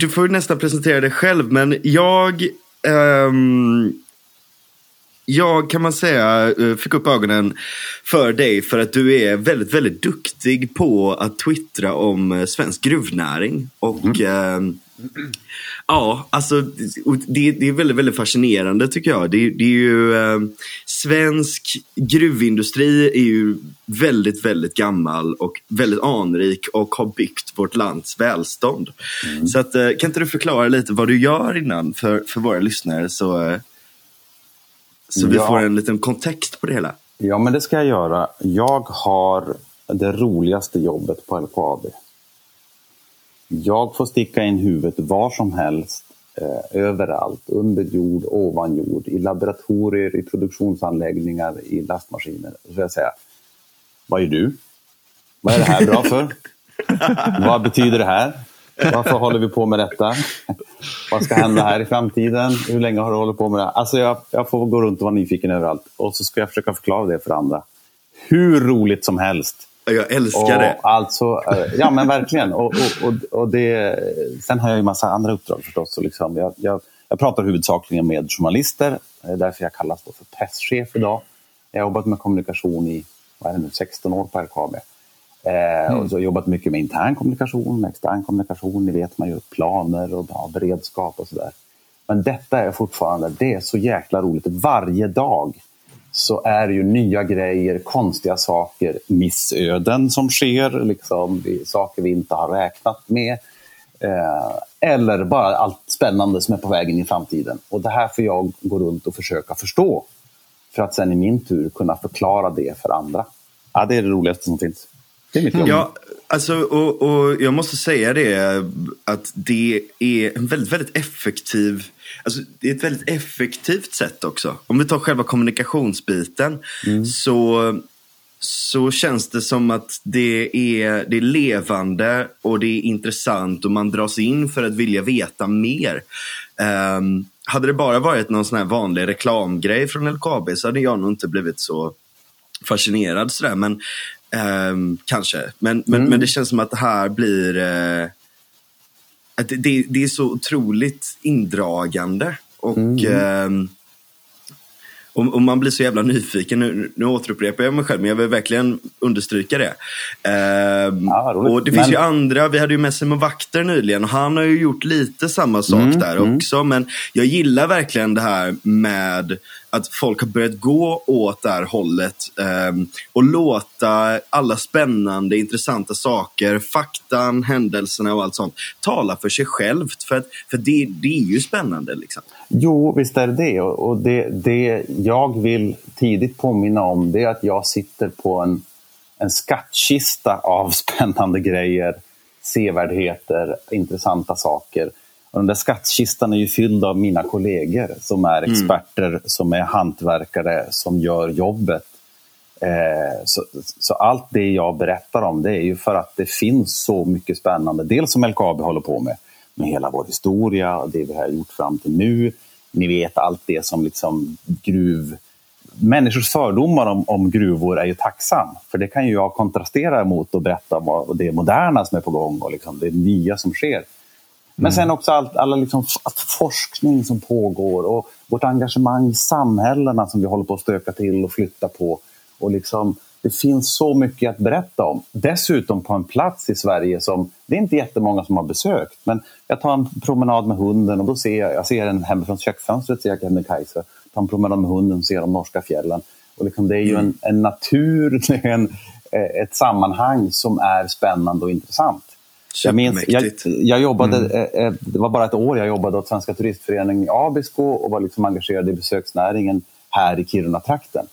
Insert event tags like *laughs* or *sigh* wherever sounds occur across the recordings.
du får nästan presentera dig själv, men jag um, jag kan man säga eh, fick upp ögonen för dig för att du är väldigt, väldigt duktig på att twittra om eh, svensk gruvnäring. Och mm. Ja, alltså det, det, är väldigt, väldigt fascinerande tycker jag. Det, det är ju eh, svensk gruvindustri är ju väldigt, väldigt gammal och väldigt anrik och har byggt vårt lands välstånd. Mm. Så att, eh, kan inte du förklara lite vad du gör innan för, för våra lyssnare så eh, så vi ja. får en liten kontext på det hela. Ja, men det ska jag göra. Jag har det roligaste jobbet på LKAB. Jag får sticka in huvudet var som helst, eh, överallt, under jord, ovan jord, i laboratorier, i produktionsanläggningar, i lastmaskiner. Så jag säga, vad är du? Vad är det här bra för? vad betyder det här? Varför håller vi på med detta? Vad ska hända här i framtiden? Hur länge har du hållit på med det? Alltså jag, jag får gå runt och vara nyfiken överallt. Och så ska jag försöka förklara det för andra. Hur roligt som helst. Jag älskar och det. Alltså, eh, ja, men verkligen. Och, och, och, och det, sen har jag ju massa andra uppdrag förstås. Så liksom jag, jag, jag pratar huvudsakligen med journalister. Det är därför jag kallas för presschef idag. Jag har jobbat med kommunikation i vad är det nu, 16 år på LKAB. Eh, mm. Och så jobbat mycket med intern kommunikation, med extern kommunikation. Ni vet, man gör planer och ja, beredskap och sådär. Men detta är fortfarande, det är så jäkla roligt. Varje dag så är det ju nya grejer, konstiga saker, missöden som sker, liksom, saker vi inte har räknat med. Eh, eller bara allt spännande som är på väg in i framtiden. Och det här får jag gå runt och försöka förstå. För att sen i min tur kunna förklara det för andra. Ja, det är det roligaste som finns. Det är mitt jobb. Ja, alltså, och, och jag måste säga det att det är en väldigt, väldigt effektiv Alltså, det är ett väldigt effektivt sätt också. Om vi tar själva kommunikationsbiten mm. så, så känns det som att det är, det är levande och det är intressant och man dras in för att vilja veta mer. Um, hade det bara varit någon sån här vanlig reklamgrej från LKAB så hade jag nog inte blivit så fascinerad sådär. Men Um, kanske. Men, men, mm. men det känns som att det här blir... Att det, det, är så otroligt indragande. Och mm. um, och, och, man blir så jävla nyfiken. Nu, nu återupprepar jag mig själv, men jag vill verkligen understryka det. Eh, ja, och det finns men... ju andra, vi hade ju med Simon Vakter nyligen och han har ju gjort lite samma sak mm, där mm. också. Men jag gillar verkligen det här med att folk har börjat gå åt det här hållet eh, och låta alla spännande, intressanta saker, faktan, händelserna och allt sånt tala för sig självt. För, att, för det, det är ju spännande. Liksom. Jo, visst är det det. Och det, det jag vill tidigt påminna om det är att jag sitter på en, en skattkista av *laughs* spännande grejer, sevärdheter, intressanta saker. Och den där skattkistan är ju fylld av mina kollegor som är mm. experter, mm. som är hantverkare, som gör jobbet. Eh, så, så, allt det jag berättar om det är ju för att det finns så mycket spännande. Dels som LKAB håller på med, med hela vår historia och det vi har gjort fram till nu. Ni vet allt det som liksom gruv... Människors fördomar om, om gruvor är ju tacksam. För det kan ju jag kontrastera mot och berätta om det moderna som är på gång och liksom det nya som sker. Men mm. sen också allt, alla liksom, all forskning som pågår och vårt engagemang i samhällena som vi håller på att stöka till och flytta på. Och liksom, det finns så mycket att berätta om. Dessutom på en plats i Sverige som det är inte jättemånga som har besökt. Men jag tar en promenad med hunden och då ser jag, jag ser en hemifrån köksfönstret, ser jag Kebnekaise. Tar en promenad med hunden och ser de norska fjällen. Och liksom det är ju en, en natur, *laughs* en, ett sammanhang som är spännande och intressant. Jag, minns, jag, jag jobbade, mm. Eh, eh, det var bara ett år jag jobbade åt Svenska turistföreningen i Abisko och var liksom engagerad i besöksnäringen här i Kiruna-trakten.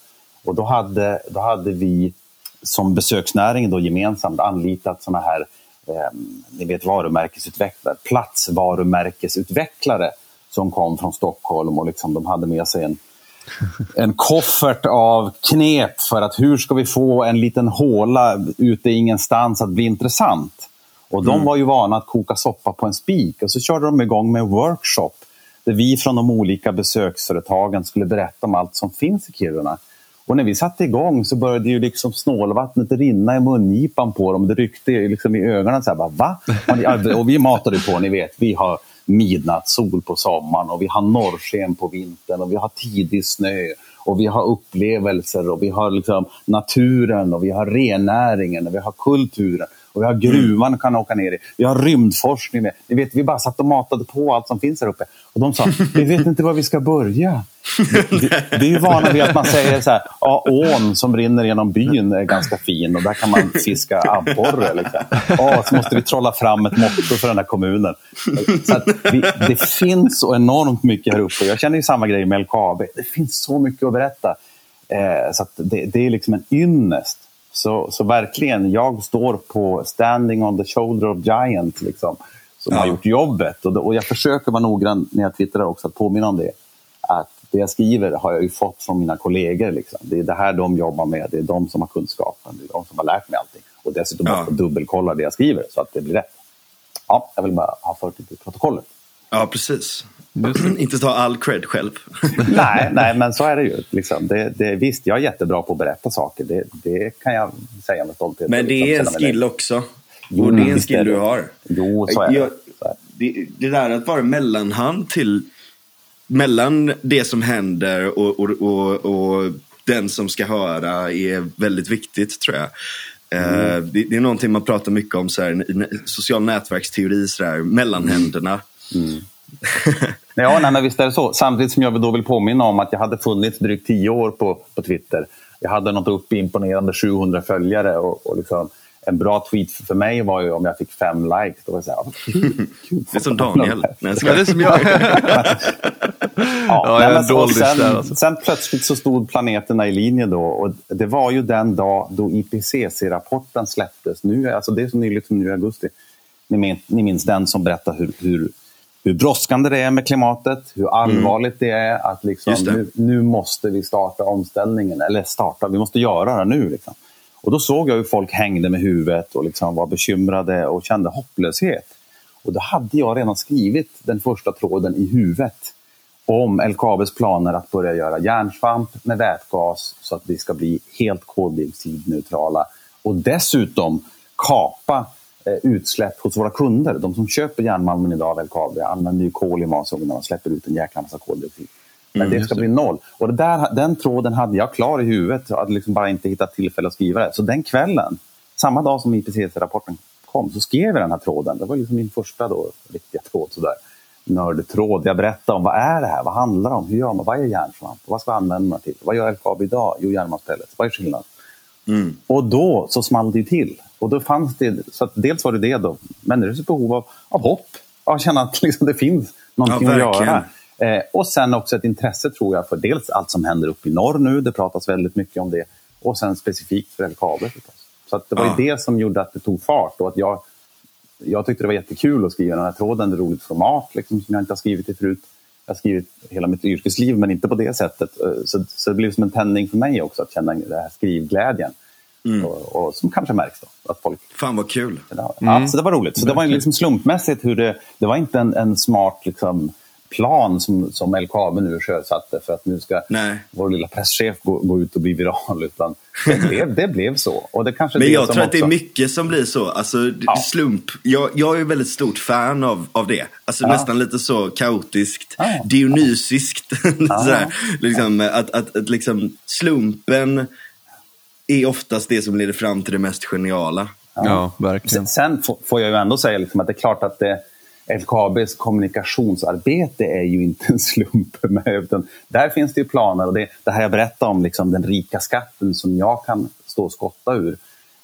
Och då hade, då hade vi som besöksnäring då gemensamt anlitat såna här eh, ni vet varumärkesutvecklare, platsvarumärkesutvecklare som kom från Stockholm och liksom, de hade med sig en, *laughs* en koffert av knep för att hur ska vi få en liten håla ute ingenstans att bli intressant. Och de mm. var ju vana att koka soppa på en spik och så körde de igång med en workshop där vi från de olika besöksföretagen skulle berätta om allt som finns i Kiruna. Och när vi satte igång så började ju liksom snålvattnet rinna i mungipan på dem. Det ryckte liksom i ögonen. Så här, bara, Va? Och vi matade på, ni vet, vi har midnattssol på sommaren och vi har norrsken på vintern och vi har tidig snö och vi har upplevelser och vi har liksom naturen och vi har rennäringen och vi har kulturen. Och vi har gruvan att kan åka ner i. Vi har rymdforskning. Med. Ni vet, vi bara satt och matade på allt som finns här uppe. Och de sa, vi vet inte var vi ska börja. Vi, vi är ju vana vid att man säger så här, ja, ån som rinner genom byn är ganska fin och där kan man fiska abborre. Liksom. Ja, så måste vi trolla fram ett motto för den här kommunen. Så vi, det finns så enormt mycket här uppe. Jag känner ju samma grej med LKAB. Det finns så mycket att berätta. Eh, så det, det, är liksom en ynnest så, så verkligen, jag står på standing on the shoulder of giants liksom, som ja. har gjort jobbet. Och, och jag försöker vara noggrann när jag twittrar också, att påminna om det. Att det jag skriver har jag ju fått från mina kollegor. Liksom. Det är det här de jobbar med, det är de som har kunskapen, det är de som har lärt mig allting. Och dessutom ja. dubbelkolla det jag skriver så att det blir rätt. Ja, jag vill bara ha fört det till protokollet. Ja, precis. *clears throat* Inte ta all cred själv. *laughs* nej, nej, men så är det ju. Liksom. Det, det, visst, jag är jättebra på att berätta saker. Det, det kan jag säga med stolthet. Men det är liksom, en skill också. Jo, och det är en skill du har. Jo, så är jag, det. Det, där att vara mellanhand till mellan det som händer och, och, och, och den som ska höra är väldigt viktigt tror jag. Eh, mm. Det, det, är någonting man pratar mycket om så här, i social nätverksteori, så här, mellanhänderna. Mm. *laughs* ja, nej, men visst är det så. Samtidigt som jag då vill påminna om att jag hade funnits drygt tio år på, på Twitter. Jag hade något uppe imponerande 700 följare. Och, och liksom, en bra tweet för mig var ju om jag fick fem likes. Då var jag så här, kul, kul, det är som *laughs* Daniel. Nej, det är som jag. *laughs* ja, nej, så, sen, där, alltså. sen plötsligt så stod planeterna i linje då. Och det var ju den dag då IPCC-rapporten släpptes. Nu, alltså det är så nyligt som nu i augusti. Ni minns, ni minns den som berättar hur, hur hur brådskande det är med klimatet, hur allvarligt mm. det är att liksom, Nu, nu, måste vi starta omställningen. Eller starta, vi måste göra det nu. Liksom. Och då såg jag hur folk hängde med huvudet och liksom var bekymrade och kände hopplöshet. Och då hade jag redan skrivit den första tråden i huvudet om LKABs planer att börja göra järnsvamp med vätgas så att vi ska bli helt koldioxidneutrala. Och dessutom kapa utsläpp hos våra kunder. De som köper järnmalmen idag av LKAB använder ju kol i masugnarna och släpper ut en jäkla massa koldioxid. Men mm, det ska bli noll. Och det där, den tråden hade jag klar i huvudet. Jag hade liksom bara inte hittat tillfälle att skriva det. Så den kvällen, samma dag som IPCC-rapporten kom, så skrev jag den här tråden. Det var liksom min första då, riktiga tråd. Sådär. Nördtråd. Jag berättade om vad är det här? Vad handlar det om? Hur gör man? Vad är järnsvamp? Vad ska använda till? Vad gör LKAB idag? Jo, järnmalmspellets. Vad är skillnaden? Mm. Och då så small det till. Och då fanns det, så dels var det det då, människors behov av, av hopp, att känna att *laughs* liksom det finns någonting ja, att göra. Eh, och sen också ett intresse tror jag för dels allt som händer uppe i norr nu, det pratas väldigt mycket om det, och sen specifikt för LKAB förstås. Så att det var ja. det som gjorde att det tog fart och att jag, jag tyckte det var jättekul att skriva den här tråden, det är roligt format liksom, som jag inte har skrivit det förut. Jag har skrivit hela mitt yrkesliv, men inte på det sättet. Eh, så, så det blev som en tändning för mig också att känna den här skrivglädjen. Mm. Och, och, som kanske märks då. Att folk... Fan vad kul! Ja, mm. så det var roligt. Så det var liksom slumpmässigt hur det... Det var inte en, en smart liksom, plan som, som LKAB nu sjösatte för att nu ska Nej. vår lilla presschef gå, gå ut och bli viral. Utan det blev, det blev så. Och det kanske Men jag tror också... att det är mycket som blir så. Alltså, ja. slump. Jag, jag är väldigt stort fan av, av det. Alltså, ja. Nästan lite så kaotiskt, ja. dionysiskt. *laughs* Sådär. Liksom, att, att, att liksom, slumpen är oftast det som leder fram till det mest geniala. Ja, ja verkligen. Sen, får jag ju ändå säga liksom att det är klart att det, LKABs kommunikationsarbete är ju inte en slump. Med, utan där finns det ju planer. och Det, det här jag berättade om, liksom, den rika skatten som jag kan stå och skotta ur,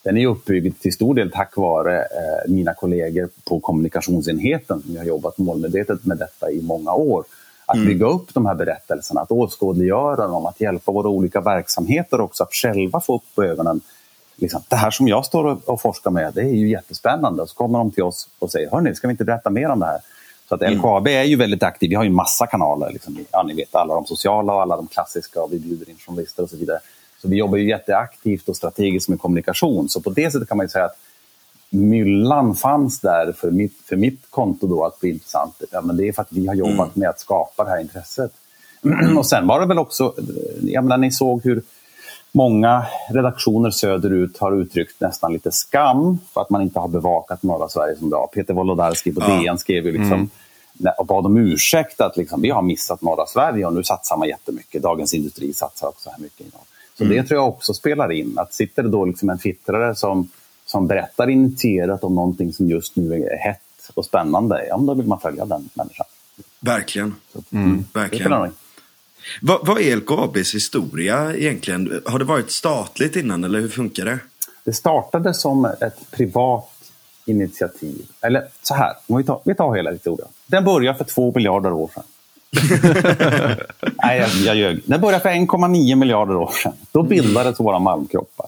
den är uppbyggd till stor del tack vare eh, mina kollegor på kommunikationsenheten som har jobbat målmedvetet med detta i många år. Att mm. bygga upp de här berättelserna, att åskådliggöra dem, att hjälpa våra olika verksamheter också att själva få upp på ögonen. Liksom, det här som jag står och forskar med, det är ju jättespännande. Och så kommer de till oss och säger, hörni, ska vi inte berätta mer om det här? Så att mm. LKAB är ju väldigt aktiv. Vi har ju massa kanaler. Liksom. Ja, ni vet, alla de sociala och alla de klassiska. Och vi bjuder in journalister och så vidare. Så vi jobbar ju jätteaktivt och strategiskt med kommunikation. Så på det sättet kan man säga att myllan fanns där för mitt, för mitt konto då att bli intressant. Ja, men det är för att vi har jobbat mm. med att skapa det här intresset. *clears throat* och sen var det väl också, jag menar, ni såg hur Många redaktioner söderut har uttryckt nästan lite skam för att man inte har bevakat norra Sverige som bra. Peter Wolodarski på ja. DN skrev ju liksom, mm. och bad om ursäkt att liksom, vi har missat norra Sverige och nu satsar man jättemycket. Dagens Industri satsar också här mycket. Så mm. det tror jag också spelar in. Att sitter det då liksom en fittrare som, som berättar initierat om någonting som just nu är hett och spännande, ja, då vill man följa den människan. Verkligen. Mm. Verkligen. Vad, vad är LKABs historia egentligen? Har det varit statligt innan eller hur funkar det? Det startade som ett privat initiativ. Eller så här, om vi tar, vi tar hela historien. Den började för två miljarder år sedan. *laughs* Nej, jag, jag ljög. Den började för 1,9 miljarder år sedan. Då bildades våra malmkroppar.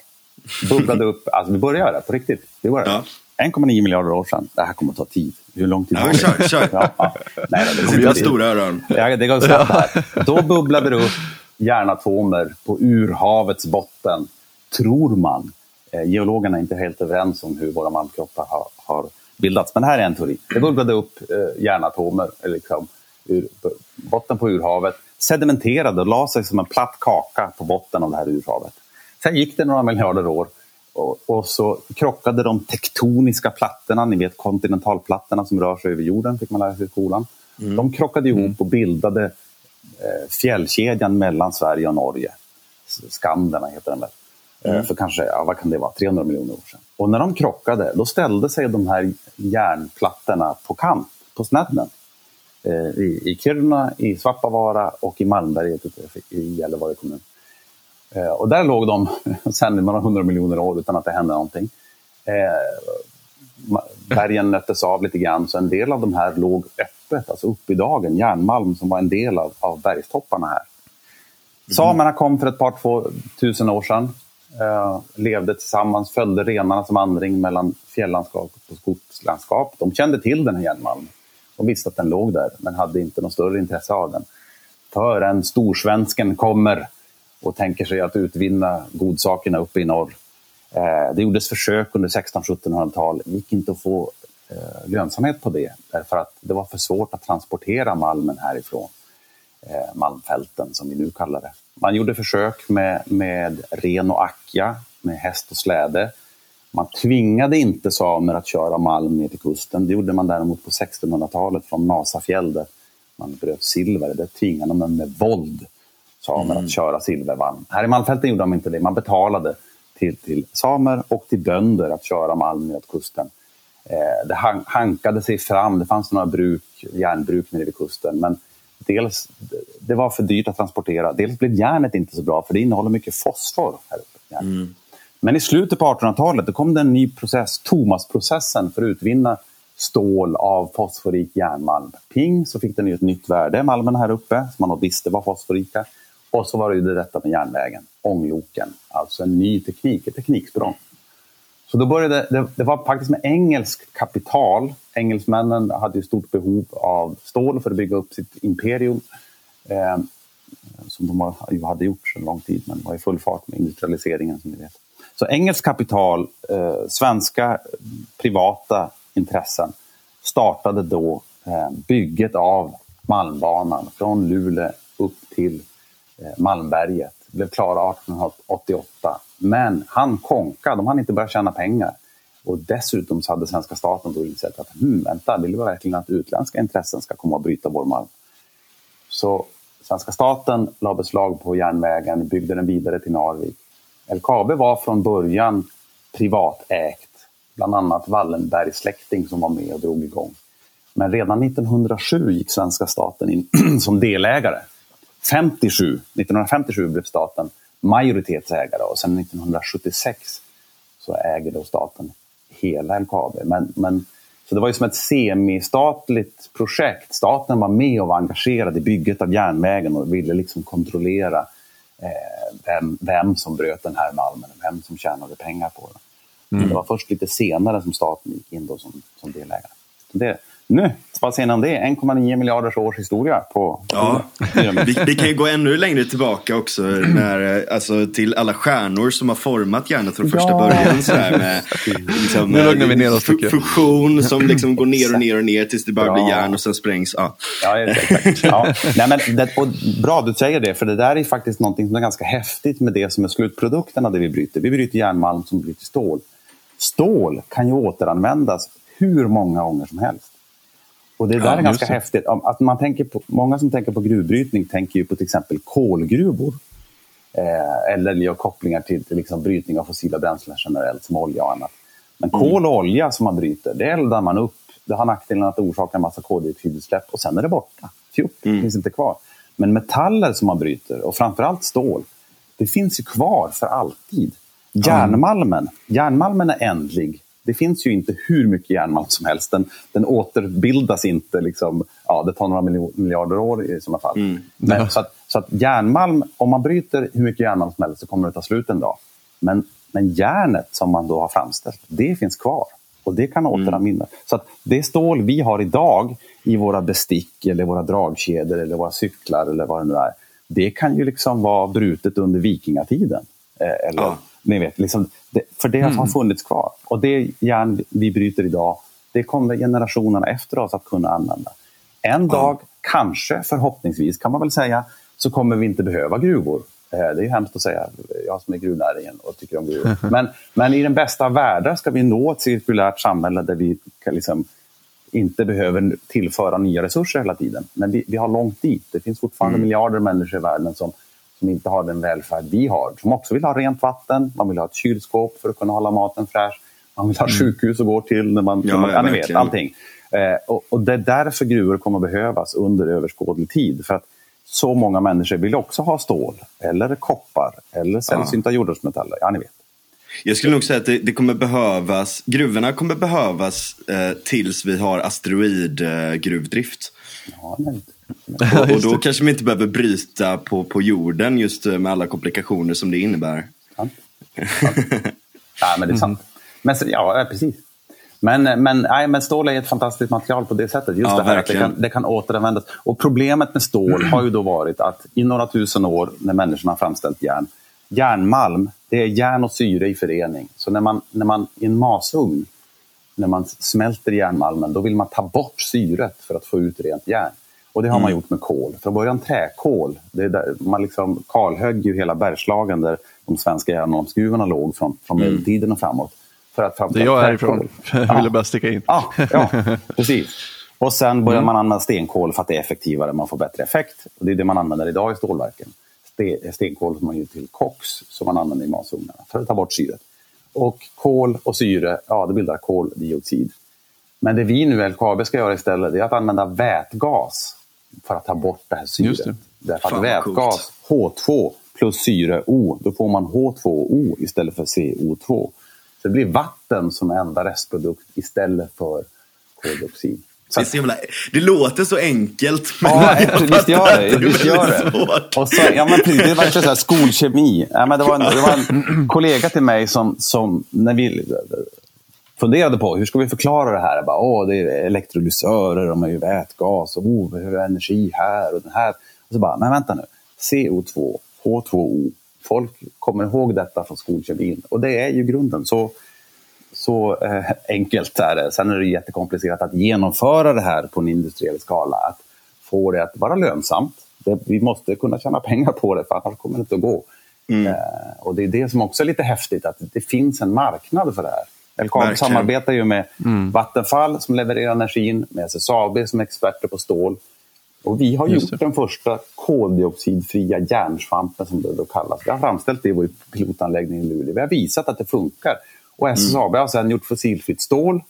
Bubblade upp. Alltså, vi började på riktigt. Vi började. Ja. 1,9 miljarder år sedan. Det här kommer att ta tid. Hur lång tid ja, kör, kör. Ja, ja. Nej, det kommer stora öron. Ja, det går snabbt här. Då bubblade det upp järnatomer på urhavets botten, tror man. Eh, geologerna är inte helt överens om hur våra malmkroppar har, har bildats, men här är en teori. Det bubblade upp eh, järnatomer liksom, ur botten på urhavet, sedimenterade och la sig som en platt kaka på botten av det här urhavet. Sen gick det några miljarder år och, och, så krockade de tektoniska plattorna, ni vet kontinentalplattorna som rör sig över jorden, fick man lära sig i skolan. Mm. De krockade ihop mm. och bildade eh, fjällkedjan mellan Sverige och Norge. Skanderna heter den väl. Eh, mm. För kanske, ja, vad kan det vara, 300 miljoner år sedan. Och när de krockade, då ställde sig de här järnplattorna på kant, på snedden. Eh, I, I Kiruna, i Svappavaara och i Malmberget i Gällivare kommun. Eh, och där låg de *laughs* sen i några hundra miljoner år utan att det hände någonting. Eh, bergen nöttes av lite grann, så en del av de här låg öppet, alltså upp i dagen. Järnmalm som var en del av, av bergstopparna här. Mm. Samerna kom för ett par två tusen år sedan. Eh, levde tillsammans, följde renarna som vandring mellan fjällandskap och skogslandskap. De kände till den här järnmalmen. De visste att den låg där, men hade inte något större intresse av den. Förrän storsvensken kommer och tänker sig att utvinna godsakerna uppe i norr. Eh, det gjordes försök under 1600-1700-tal. Det gick inte att få eh, lönsamhet på det eh, därför att det var för svårt att transportera malmen härifrån. Malmfälten som vi nu kallar det. Man gjorde försök med, med ren och ackja, med häst och släde. Man tvingade inte samer att köra malm ner till kusten. Det gjorde man däremot på 1600-talet från Nasafjäll där man bröt silver. Det tvingade man med våld samer mm. att köra silvermalm. Här i Malmfälten gjorde de inte det. Man betalade till, till samer och till bönder att köra malm ner kusten. Eh, det han, hankade sig fram. Det fanns några bruk, järnbruk nere vid kusten. Men dels, det var för dyrt att transportera. Dels blev järnet inte så bra för det innehåller mycket fosfor. Här uppe, mm. Men i slutet på 1800-talet kom det en ny process, Thomasprocessen, för att utvinna stål av fosforik järnmalm. Ping så fick den ett nytt värde, malmen här uppe, som man visste var fosforika. Och så var det ju det detta med järnvägen, ångloken, alltså en ny teknik, ett tekniksprång. Så då började, det, det var faktiskt med engelskt kapital. Engelsmännen hade ju stort behov av stål för att bygga upp sitt imperium. Eh, som de ju hade gjort sedan lång tid, men var i full fart med industrialiseringen som ni vet. Så engelskt kapital, eh, svenska privata intressen startade då eh, bygget av Malmbanan från Luleå upp till Eh, Malmberget. Blev klara 1888. Men han konka, de hann inte börja tjäna pengar. Och dessutom så hade svenska staten då insett att hmm, vänta, vill vi verkligen att utländska intressen ska komma och bryta vår malm? Så svenska staten la beslag på järnvägen, byggde den vidare till Narvik. LKAB var från början privatägt. Bland annat Wallenbergs släkting som var med och drog igång. Men redan 1907 gick svenska staten in *clears throat* som delägare 57, 1957 blev staten majoritetsägare och sen 1976 så äger då staten hela LKAB. Men, men, så det var ju som ett semistatligt projekt. Staten var med och var engagerad i bygget av järnvägen och ville liksom kontrollera eh, vem, vem som bröt den här malmen, vem som tjänade pengar på den. Mm. Det var först lite senare som staten gick in då som, som delägare. Det, Nu, vad säger ni om det? 1,9 miljarders års historia på... Ja, vi, vi, kan ju gå ännu längre tillbaka också. När, alltså, till alla stjärnor som har format hjärnan från första ja. början. Sådär, med, *laughs* liksom, nu lugnar vi ner oss Fusion som liksom går ner och ner och ner tills det bara ja. blir järn och sen sprängs. Ja, ja exakt. *laughs* Ja. Nej, men det, och bra du säger det, för det där är faktiskt någonting som är ganska häftigt med det som är slutprodukterna det vi bryter. Vi bryter järnmalm som bryter stål. Stål kan ju återanvändas hur många gånger som helst. Och det där ja, är ganska häftigt. Att man tänker på, många som tänker på gruvbrytning tänker ju på till exempel kolgruvor. Eh, eller gör kopplingar till, till liksom brytning av fossila bränslen generellt, som olja och annat. Men mm. kol och olja som man bryter, det eldar man upp. Det har nackdelen att det orsakar en massa koldioxidutsläpp och sen är det borta. Fjutt, mm. finns inte kvar. Men metaller som man bryter, och framförallt stål, det finns ju kvar för alltid. Järnmalmen, järnmalmen är ändlig det finns ju inte hur mycket järnmalm som helst. Den, den återbildas inte. Liksom, ja, det tar några miljarder år i sådana fall. Mm. Men, så, att, så att järnmalm, om man bryter hur mycket järnmalm som helst så kommer det ta slut en dag. Men, men järnet som man då har framställt, det finns kvar. Och det kan återanvändas. Mm. Så att det stål vi har idag i våra bestick, eller våra dragkedjor eller våra cyklar eller vad det nu är. Det kan ju liksom vara brutet under vikingatiden. Eh, eller, ja. Ni vet, liksom, det, för det mm. har funnits kvar. Och det järn vi bryter idag, det kommer generationerna efter oss att kunna använda. En dag, kanske, förhoppningsvis kan man väl säga, så kommer vi inte behöva gruvor. Eh, det är hemskt att säga, jag som är gruvnäringen och tycker om gruvor. *laughs* Men, men i den bästa av världar ska vi nå ett cirkulärt samhälle där vi liksom inte behöver tillföra nya resurser hela tiden. Men vi, vi har långt dit. Det finns fortfarande mm. miljarder människor i världen som som inte har den välfärd vi har. Som också vill ha rent vatten, man vill ha ett kylskåp för att kunna hålla maten fräsch. Man vill ha mm. sjukhus att gå till när man... Ja, man, ja, ni vet, allting. Eh, och, och, det är därför gruvor kommer behövas under överskådlig tid. För att så många människor vill också ha stål, eller koppar, eller sällsynta ja. jordartsmetaller. Ja, ni vet. Jag skulle nog säga att det, det kommer behövas, gruvorna kommer behövas eh, tills vi har asteroidgruvdrift. Eh, ja, och, och, då kanske vi inte behöver bryta på, på jorden just med alla komplikationer som det innebär. Sant. *laughs* ja, men det är sant. Men, ja, precis. Men, men, nej, men stål är ett fantastiskt material på det sättet. Just ja, det här att det kan, det kan återanvändas. Och problemet med stål har ju då varit att i några tusen år när människorna har framställt järn, järnmalm, det är järn och syre i förening. Så när man, när man i en masugn, när man smälter järnmalmen, då vill man ta bort syret för att få ut rent järn. Och det har man mm. gjort med kol. Från början träkol. Man liksom kalhögg ju hela Bergslagen där de svenska järnmalmsgruvorna låg från, från mm. medeltiden och framåt. För att det är jag härifrån. *laughs* Jag ville bara sticka in. Ja, ja, *laughs* precis. Och sen började mm. man använda stenkol för att det är effektivare, man får bättre effekt. Och det är det man använder idag i stålverken. Stenkol som man ger till koks som man använder i masugnarna för att ta bort syret. Och kol och syre, ja det bildar koldioxid. Men det vi nu LKAB ska göra istället är att använda vätgas för att ta bort det här syret. Det. Därför att vätgas, H2 plus syre O, då får man H2O istället för CO2. Så det blir vatten som enda restprodukt istället för koldioxid. Så det, jävla, det, låter så enkelt. Men ja, visst gör det. Visst gör det. *laughs* Och så, ja, men det var så här, skolkemi. Ja, men det, var en, det var en *clears throat* kollega till mig som, som när vi funderade på hur ska vi förklara det här. Bara, Åh, det är elektrolysörer, de har ju vätgas och oh, vi behöver energi här och den här. Och så bara, men vänta nu. CO2, H2O. Folk kommer ihåg detta från skolkemin och det är ju grunden. Så, så eh, enkelt är det. Sen är det jättekomplicerat att genomföra det här på en industriell skala. Att få det att vara lönsamt. Det, vi måste kunna tjäna pengar på det, för annars kommer det inte att gå. Mm. Eh, och Det är det som också är lite häftigt, att det finns en marknad för det här. LKAB Verkligen. samarbetar ju med mm. Vattenfall som levererar energin, med SSAB som är experter på stål. Och vi har gjort den första koldioxidfria järnsvampen som det då kallas. Vi har framställt det i vår pilotanläggning i Luleå. Vi har visat att det funkar. Och SSAB mm. har sedan gjort fossilfritt stål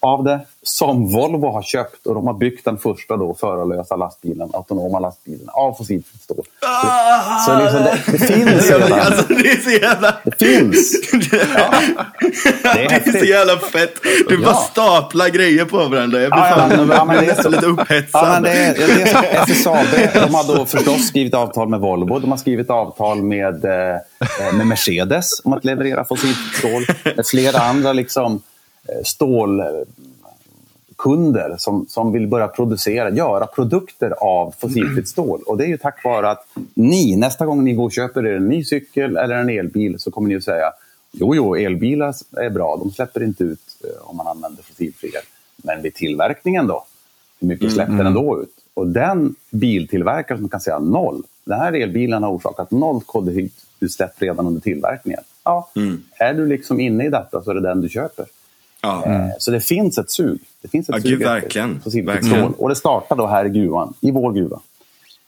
av det som Volvo har köpt och de har byggt den första då förarlösa lastbilen, autonoma lastbilen av fossilfritt stål. Ah, så, liksom det, det, finns *laughs* redan. Alltså, det är så jävla... Det finns! *laughs* Ja. Det, är, det är så jävla fett. Du ja. bara staplar grejer på varandra. Jag blir ja, fan ja, men det är så, lite upphetsad. Ja, men det är, det är så, SSAB de har då förstås skrivit avtal med Volvo. De har skrivit avtal med, eh, med Mercedes om att leverera fossilfritt stål. Flera andra liksom Eh, stål kunder som, som vill börja producera, göra produkter av fossilfritt stål. Och det är ju tack vare att ni, nästa gång ni går och köper er en ny cykel eller en elbil så kommer ni att säga Jo, jo, elbilar är bra, de släpper inte ut eh, om man använder fossilfria. Men vid tillverkningen då? Hur mycket släpper mm. den då ut? Och den biltillverkare som kan säga noll, den här elbilen har orsakat noll koldioxidutsläpp redan under tillverkningen. Ja, mm. Är du liksom inne i detta så är det den du köper. Ja. Eh, så det finns ett sug. Det finns ett ja, sug gud, verkligen. verkligen. Och det startar då här i gruvan, i vår gruva.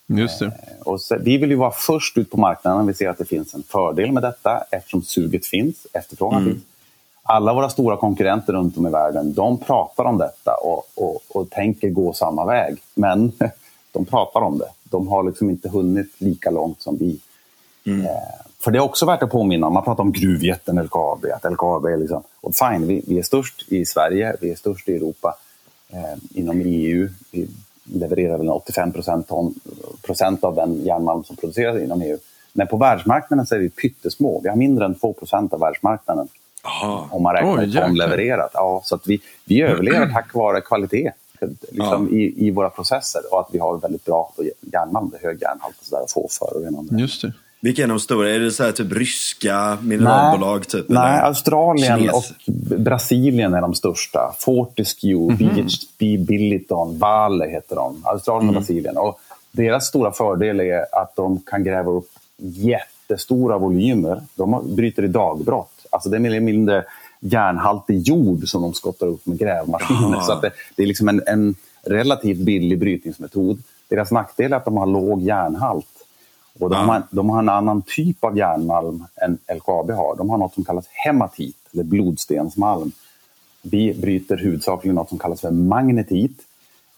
Just det. Eh, och så, vi vill ju vara först ut på marknaden. Vi ser att det finns en fördel med detta eftersom suget finns, efterfrågan mm. finns. Alla våra stora konkurrenter runt om i världen, de pratar om detta och, och, och tänker gå samma väg. Men *laughs* de pratar om det. De har liksom inte hunnit lika långt som vi. Mm. Eh, för det är också värt att påminna om, man pratar om gruvjätten LKAB, att LKAB är liksom, och fine, vi, vi, är störst i Sverige, vi är störst i Europa, eh, inom EU, vi levererar väl 85 procent, procent av den järnmalm som produceras inom EU. Men på världsmarknaden så är vi pyttesmå, vi har mindre än 2 procent av världsmarknaden. Aha. Om man räknar Oj, ton levererat. Ja, så att vi, vi överlever tack vare kvalitet liksom, ja. i, i våra processer och att vi har väldigt bra järnmalm, hög järnhalt och, så där, och få förorenande. Just det. Vilka är de stora? Är det så här, typ ryska mineralbolag? Nej, typ, nej Australien Kines. och Brasilien är de största. Fortescue, mm -hmm. BHP, Billiton, Vale heter de. Australien och mm. Brasilien. Och deras stora fördel är att de kan gräva upp jättestora volymer. De bryter i dagbrott. Alltså det är mer eller mindre järnhaltig jord som de skottar upp med grävmaskiner. Så att det, det är liksom en, en relativt billig brytningsmetod. Deras nackdel är att de har låg järnhalt. Och de, ja. har, de har en annan typ av järnmalm än LKAB har. De har något som kallas hematit, eller blodstensmalm. Vi bryter huvudsakligen något som kallas för magnetit.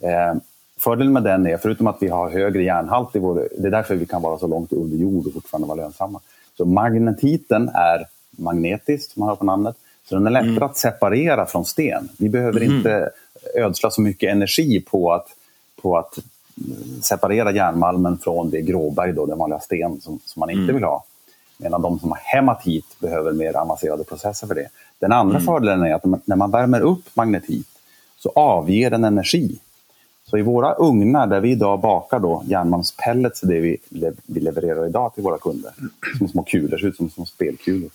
Eh, fördelen med den är, förutom att vi har högre järnhalt i vår... Det är därför vi kan vara så långt under jord och fortfarande vara lönsamma. Så magnetiten är magnetisk, som man hör på namnet. Så den är lättare mm. att separera från sten. Vi behöver mm. inte ödsla så mycket energi på att, på att separera järnmalmen från det gråberg, då, den vanliga sten som, som man inte mm. vill ha. Medan de som har hematit behöver mer avancerade processer för det. Den andra mm. fördelen är att när man värmer upp magnetit så avger den energi. Så i våra ugnar där vi idag bakar då järnmalmspellets, det vi, vi levererar idag till våra kunder, som små kulor, ser ut som små spelkulor.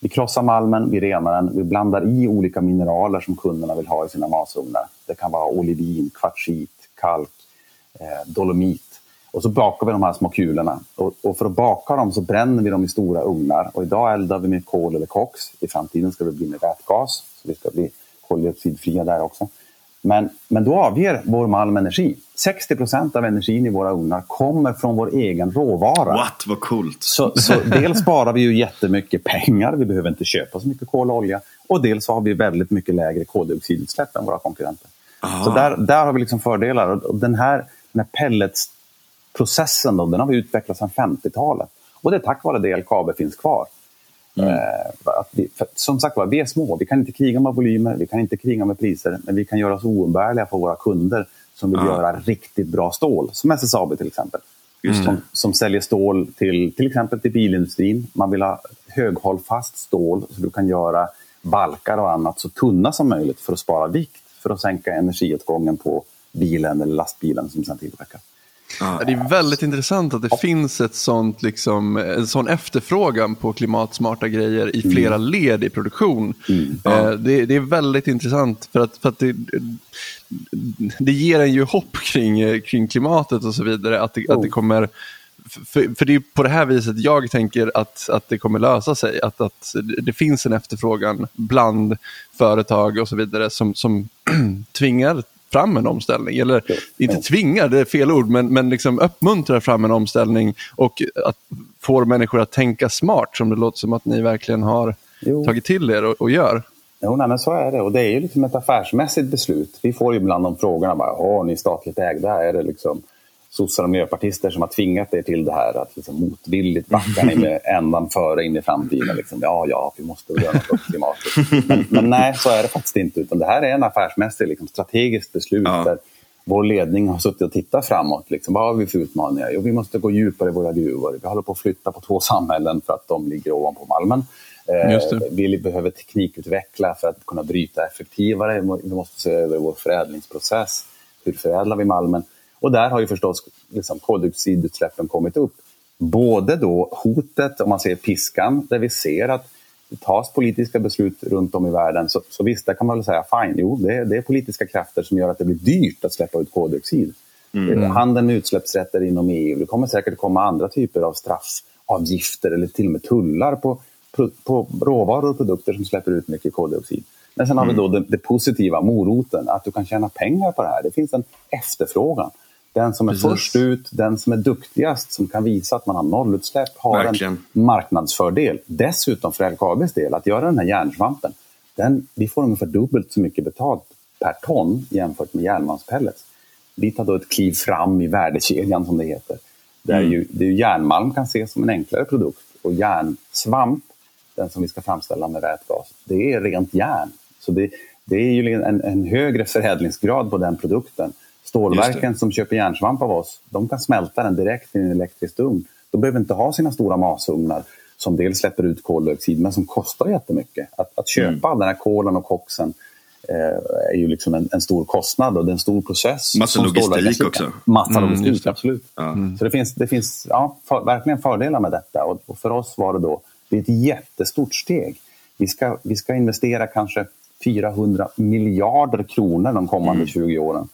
Vi krossar malmen, vi renar den, vi blandar i olika mineraler som kunderna vill ha i sina masugnar. Det kan vara olivin, kvartsit, kalk, dolomit. Och så bakar vi de här små kulorna. Och, och, för att baka dem så bränner vi dem i stora ugnar. Och idag eldar vi med kol eller koks. I framtiden ska det bli med vätgas. Så vi ska bli koldioxidfria där också. Men, men då avger vår malm energi. 60 procent av energin i våra ugnar kommer från vår egen råvara. What, vad coolt! Så, så dels sparar vi ju jättemycket pengar, vi behöver inte köpa så mycket kol och olja. Och dels har vi väldigt mycket lägre koldioxidutsläpp än våra konkurrenter. Aha. Så där, där har vi liksom fördelar. Och den här den här pelletsprocessen då, den har vi utvecklat sedan 50-talet. Och det är tack vare det LKAB finns kvar. Mm. Eh, vi, som sagt var, vi är små. Vi kan inte kriga med volymer, vi kan inte kriga med priser, men vi kan göra oss oumbärliga för våra kunder som vill ja. göra riktigt bra stål, som SSAB till exempel. Mm. Som, som säljer stål till till exempel till bilindustrin. Man vill ha höghållfast stål så du kan göra balkar och annat så tunna som möjligt för att spara vikt, för att sänka energiåtgången på bilen eller lastbilen som sen tillverkar. Ja, det är väldigt intressant att det ja. finns ett sånt, liksom, en sån efterfrågan på klimatsmarta grejer i flera mm. led i produktion. Mm. Ja. Eh, det, det, är väldigt intressant för att, för att det, det ger en ju hopp kring, kring klimatet och så vidare. Att det, oh. att det kommer för, för det är på det här viset jag tänker att, att det kommer lösa sig. Att, att det finns en efterfrågan bland företag och så vidare som, som *clears throat* tvingar fram en omställning. Eller inte tvingar, det är fel ord, men, men liksom uppmuntrar fram en omställning och att får människor att tänka smart som det låter som att ni verkligen har jo. tagit till er och, och gör. Jo, nej, men så är det. Och det är ju liksom ett affärsmässigt beslut. Vi får ju ibland de frågorna. Bara, Åh, ni är statligt ägda. Är det liksom sossar och miljöpartister som har tvingat er till det här att liksom motvilligt backa ni med *laughs* ändan före in i framtiden. Liksom, ja, ja, vi måste göra något åt klimatet. Men, men, nej, så är det faktiskt inte. Utan det här är en affärsmässig, liksom, strategiskt beslut ja. där vår ledning har suttit och tittat framåt. Liksom, vad har vi för utmaningar? Jo, vi måste gå djupare i våra gruvor. Vi håller på att flytta på två samhällen för att de ligger ovanpå Malmen. Eh, vi behöver teknikutveckla för att kunna bryta effektivare. Vi måste se över vår förädlingsprocess. Hur förädlar vi malmen? Och där har ju förstås liksom, koldioxidutsläppen kommit upp. Både då hotet, om man ser piskan, där vi ser att det tas politiska beslut runt om i världen. Så, så visst, där kan man väl säga fine, jo, det, det, är politiska krafter som gör att det blir dyrt att släppa ut koldioxid. Mm. Handeln med utsläppsrätter inom EU. Det kommer säkert komma andra typer av straffavgifter eller till och med tullar på, på råvaror och produkter som släpper ut mycket koldioxid. Men sen har vi då mm. det, det, positiva, moroten, att du kan tjäna pengar på det här. Det finns en efterfrågan. Den som är Precis. först ut, den som är duktigast, som kan visa att man har nollutsläpp, har Verkligen. en marknadsfördel. Dessutom för LKABs del, att göra den här järnsvampen, den, vi får ungefär dubbelt så mycket betalt per ton jämfört med järnmalmspellets. Vi tar då ett kliv fram i värdekedjan som det heter. Där mm. ju, det är järnmalm kan ses som en enklare produkt och järnsvamp, den som vi ska framställa med vätgas, det är rent järn. Så det, det är ju en, en högre förädlingsgrad på den produkten Stålverken som köper järnsvamp av oss, de kan smälta den direkt i en elektrisk ugn. De behöver inte ha sina stora masugnar som dels släpper ut koldioxid men som kostar jättemycket. Att, att köpa mm. den här kolen och koxen eh, är ju liksom en, en, stor kostnad och det är en stor process. Massa logistik också. Massa mm, logistik, absolut. Ja. Mm. Så det finns, det finns ja, för, verkligen fördelar med detta och, och, för oss var det då det är ett jättestort steg. Vi ska, vi ska investera kanske 400 miljarder kronor de kommande mm. 20 åren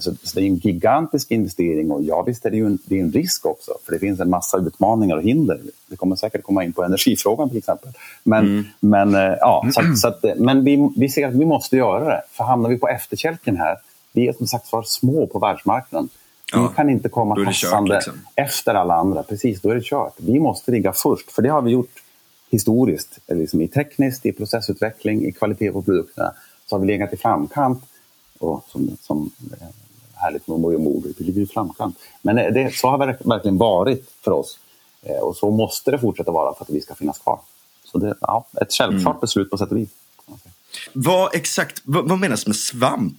så, så, det är en gigantisk investering och ja visst är det ju en, det är en risk också för det finns en massa utmaningar och hinder. Vi kommer säkert komma in på *laughs* energifrågan till exempel. Men, mm. men, eh, ja, så, så att, men vi, vi ser att vi måste göra det. För hamnar vi på efterkälken här, vi är som sagt var små på världsmarknaden. Vi ja, kan inte komma passande liksom. efter alla andra. Precis, då är det kört. Vi måste ligga först, för det har vi gjort historiskt. Liksom I tekniskt, i processutveckling, i kvalitet på produkterna. Så har vi legat i framkant och som, som härligt med och mord, vi ligger i framkant. Men eh, det, så har det verkligen varit för oss. Eh, och så måste det fortsätta vara för att vi ska finnas kvar. Så det är ja, ett självklart mm. beslut på sätt och vis. Vad exakt, vad, vad menas med svamp?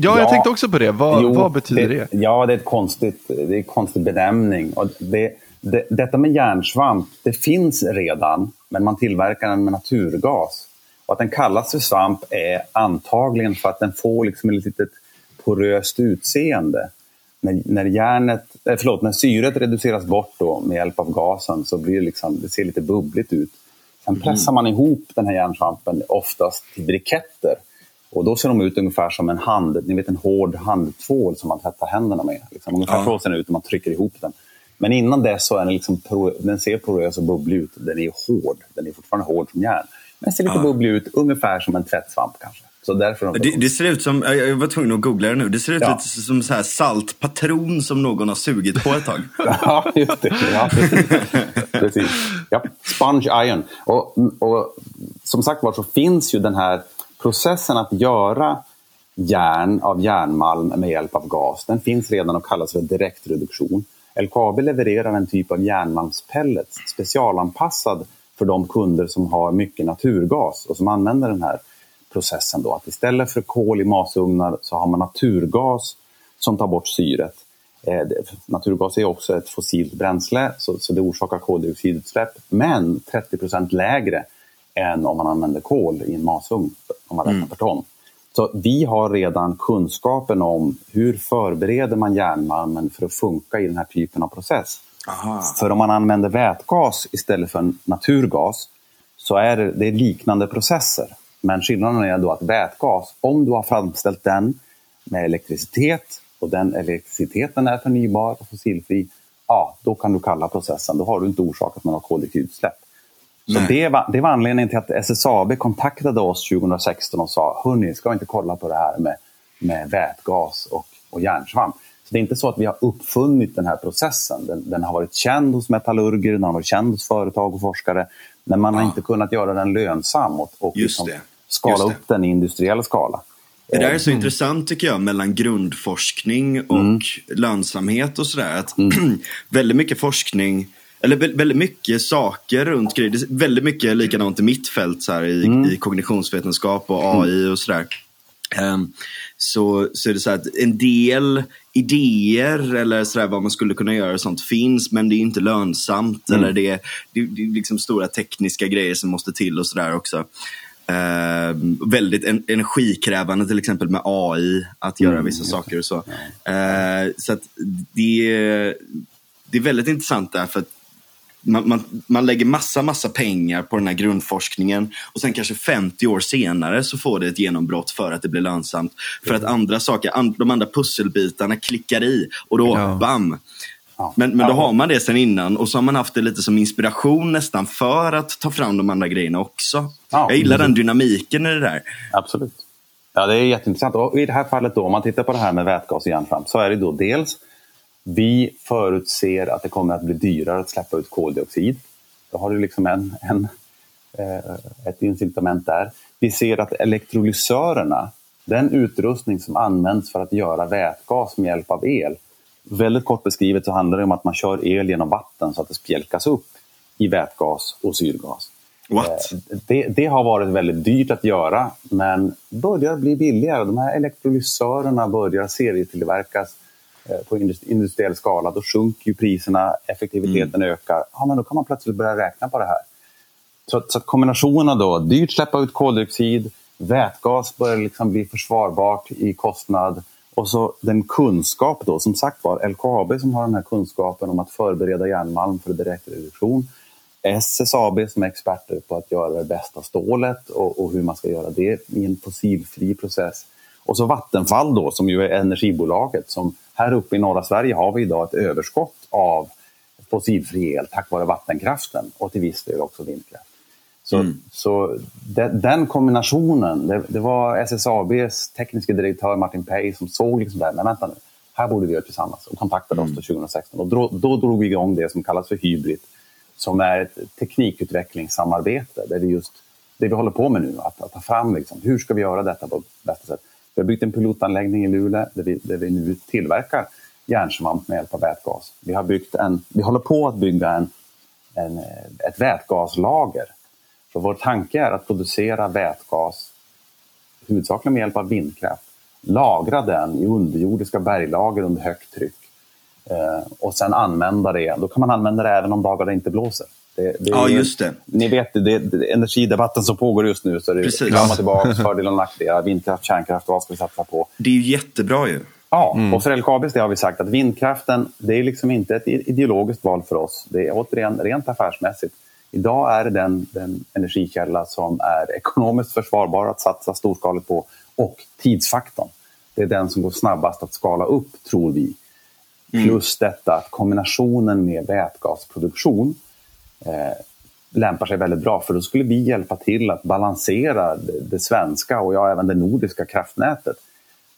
Ja, ja, jag tänkte också på det. Vad, jo, vad betyder det, det, Ja, det är, ett konstigt, det är en konstig benämning. Och det, det, detta med järnsvamp, det finns redan, men man tillverkar den med naturgas. Och att den kallas för svamp är antagligen för att den får liksom ett litet poröst utseende. När, när, järnet, eh, förlåt, när syret reduceras bort då med hjälp av gasen så blir det, liksom, det ser lite bubbligt ut. Sen mm. pressar man ihop den här järnsvampen oftast till briketter. Och då ser de ut ungefär som en hand, ni vet en hård handtvål som man tvättar händerna med. Liksom, ungefär ja. så ser den ut när man trycker ihop den. Men innan dess så är den, liksom, den ser porös och bubblig ut. Den är hård, den är fortfarande hård som järn. Men ser lite ja. bubblig ut, ungefär som en tvättsvamp kanske. Så därför de det, det, ser ut som, jag var tvungen att googla det nu, det ser ut ja. lite som så här salt patron som någon har sugit på ett tag. *laughs* ja, just det. Ja, precis. *laughs* precis. Ja. Sponge iron. Och, och som sagt var så finns ju den här processen att göra järn av järnmalm med hjälp av gas. Den finns redan och kallas för direktreduktion. LKAB levererar en typ av järnmalmspellets specialanpassad för de kunder som har mycket naturgas och som använder den här processen. Då. Att istället för kol i masugnar så har man naturgas som tar bort syret. Eh, naturgas är också ett fossilt bränsle så, så det orsakar koldioxidutsläpp men 30% lägre än om man använder kol i en masugn om man räknar mm. per ton. Så vi har redan kunskapen om hur förbereder man järnmalmen för att funka i den här typen av process. Aha. För om man använder vätgas istället för naturgas så är det, det är liknande processer. Men skillnaden är då att vätgas, om du har framställt den med elektricitet och den elektriciteten är förnybar och fossilfri, ja, då kan du kalla processen. Då har du inte orsakat några koldioxidutsläpp. Så det var, det var anledningen till att SSAB kontaktade oss 2016 och sa, hörni, ska vi inte kolla på det här med, med vätgas och, och järnsvamp? Så det är inte så att vi har uppfunnit den här processen. Den, den har varit känd hos metallurger, den har varit känd hos företag och forskare. Men man har inte kunnat göra den lönsam och, och liksom skala upp den i industriell skala. Det där är så mm. intressant tycker jag mellan grundforskning och mm. lönsamhet och sådär. mm. *clears throat* väldigt mycket forskning, eller väldigt mycket saker runt grejer. väldigt mycket likadant i mitt fält så här, i, mm. i kognitionsvetenskap och AI och sådär Um, så, så är det så att en del idéer eller så vad man skulle kunna göra sånt finns men det är inte lönsamt. Mm. Eller det, det, det är liksom stora tekniska grejer som måste till och sådär också. Uh, väldigt en, energikrävande till exempel med AI att göra mm. vissa saker och så. Uh, så det, det är väldigt intressant där för att man, man, man, lägger massa, massa pengar på den här grundforskningen och sen kanske 50 år senare så får det ett genombrott för att det blir lönsamt. För att andra saker, and, de andra pusselbitarna klickar i och då, ja. bam! Men, men då har man det sen innan och så har man haft det lite som inspiration nästan för att ta fram de andra grejerna också. Ja. Jag gillar den dynamiken i det där. Absolut. Ja, det är jätteintressant. Och I det här fallet då, om man tittar på det här med vätgas och järnsvamp så är det då dels vi förutser att det kommer att bli dyrare att släppa ut koldioxid. Då har du liksom en, en, eh, ett incitament där. Vi ser att elektrolysörerna, den utrustning som används för att göra vätgas med hjälp av el. Väldigt kort beskrivet så handlar det om att man kör el genom vatten så att det spjälkas upp i vätgas och syrgas. Eh, det, det, har varit väldigt dyrt att göra men börjar bli billigare. De här elektrolysörerna börjar serietillverkas på industriell skala, då sjunker ju priserna, effektiviteten mm. ökar. Ja, men då kan man plötsligt börja räkna på det här. Så, så kombinationen då, dyrt släppa ut koldioxid, vätgas börjar liksom bli försvarbart i kostnad och så den kunskap då, som sagt var, LKAB som har den här kunskapen om att förbereda järnmalm för direktreduktion. SSAB som är experter på att göra det bästa stålet och, och hur man ska göra det i en fossilfri process. Och så Vattenfall då, som ju är energibolaget som här uppe i norra Sverige har vi idag ett överskott av fossilfri el tack vare vattenkraften och till viss del också vindkraft. Så, mm. så de, den kombinationen, det, det, var SSABs tekniska direktör Martin Pei som såg liksom där, men vänta nu, här borde vi göra tillsammans och kontaktade mm. oss 2016. Och då, då drog vi igång det som kallas för Hybrid, som är ett teknikutvecklingssamarbete där vi just det vi håller på med nu, att, att ta fram liksom, hur ska vi göra detta på bästa sätt. Vi har byggt en pilotanläggning i Luleå där vi, där vi nu tillverkar järnsvamp med hjälp av vätgas. Vi, har byggt en, vi håller på att bygga en, en, ett vätgaslager. Så vår tanke är att producera vätgas huvudsakligen med hjälp av vindkraft. Lagra den i underjordiska berglager under högt tryck. Eh, och sen använda det. Då kan man använda det även om dagar det inte blåser. Det, det ja, just det. Ni vet, det, det, energidebatten som pågår just nu, så det är fram och tillbaka, *laughs* fördelar och nackdelar, vindkraft, kärnkraft, vad ska vi satsa på? Det är ju jättebra ju. Ja, mm. och för LKABs det har vi sagt att vindkraften, det är liksom inte ett ideologiskt val för oss. Det är återigen rent affärsmässigt. Idag är det den, den energikälla som är ekonomiskt försvarbar att satsa storskaligt på och tidsfaktorn. Det är den som går snabbast att skala upp, tror vi. Mm. Plus detta att kombinationen med vätgasproduktion lämpar sig väldigt bra för då skulle vi hjälpa till att balansera det, svenska och ja, även det nordiska kraftnätet.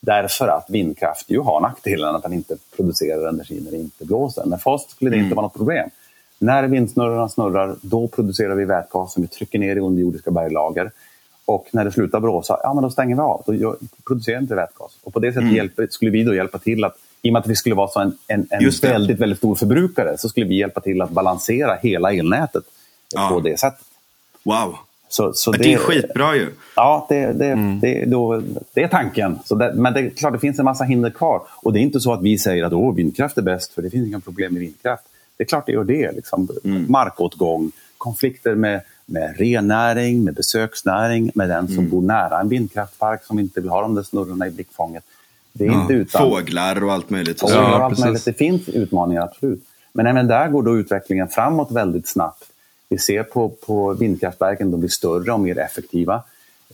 Därför att vindkraft ju har nackdelen att den inte producerar energi när det inte blåser. Men för oss skulle det mm. inte vara något problem. När vindsnurrorna snurrar, då producerar vi vätgas som vi trycker ner i underjordiska berglager. Och när det slutar blåsa, ja men då stänger vi av. Då producerar inte vätgas. Och på det sättet mm. hjälper, skulle vi då hjälpa till att i och med att vi skulle vara så en, en, en väldigt, väldigt stor förbrukare så skulle vi hjälpa till att balansera hela elnätet ja. på det sättet. Wow! Så, så det, det, är skitbra ju. Ja, det, det, mm. det, då, det är tanken. Men det är klart, det finns en massa hinder kvar. Och det är inte så att vi säger att Åh, vindkraft är bäst, för det finns inga problem med vindkraft. Det är klart det gör det. Liksom. Mm. Markåtgång, konflikter med, med rennäring, med besöksnäring, med den som mm. bor nära en vindkraftpark som inte vill ha de där snurrorna i blickfånget. Det är ja. inte utan... Fåglar och allt möjligt. Och allt möjligt. Det finns utmaningar, absolut. Men även där går då utvecklingen framåt väldigt snabbt. Vi ser på, på vindkraftverken, de blir större och mer effektiva.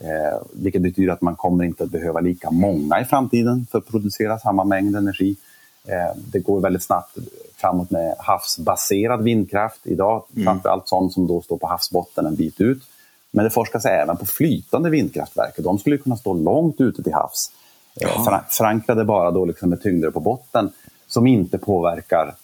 Eh, vilket betyder att man kommer inte att behöva lika många i framtiden för att producera samma mängd energi. Eh, det går väldigt snabbt framåt med havsbaserad vindkraft idag. Mm. Framförallt sån som då står på havsbotten en bit ut. Men det forskas även på flytande vindkraftverk. De skulle kunna stå långt ute till havs. Ja. Förankrade bara då liksom med tyngder på botten som inte påverkar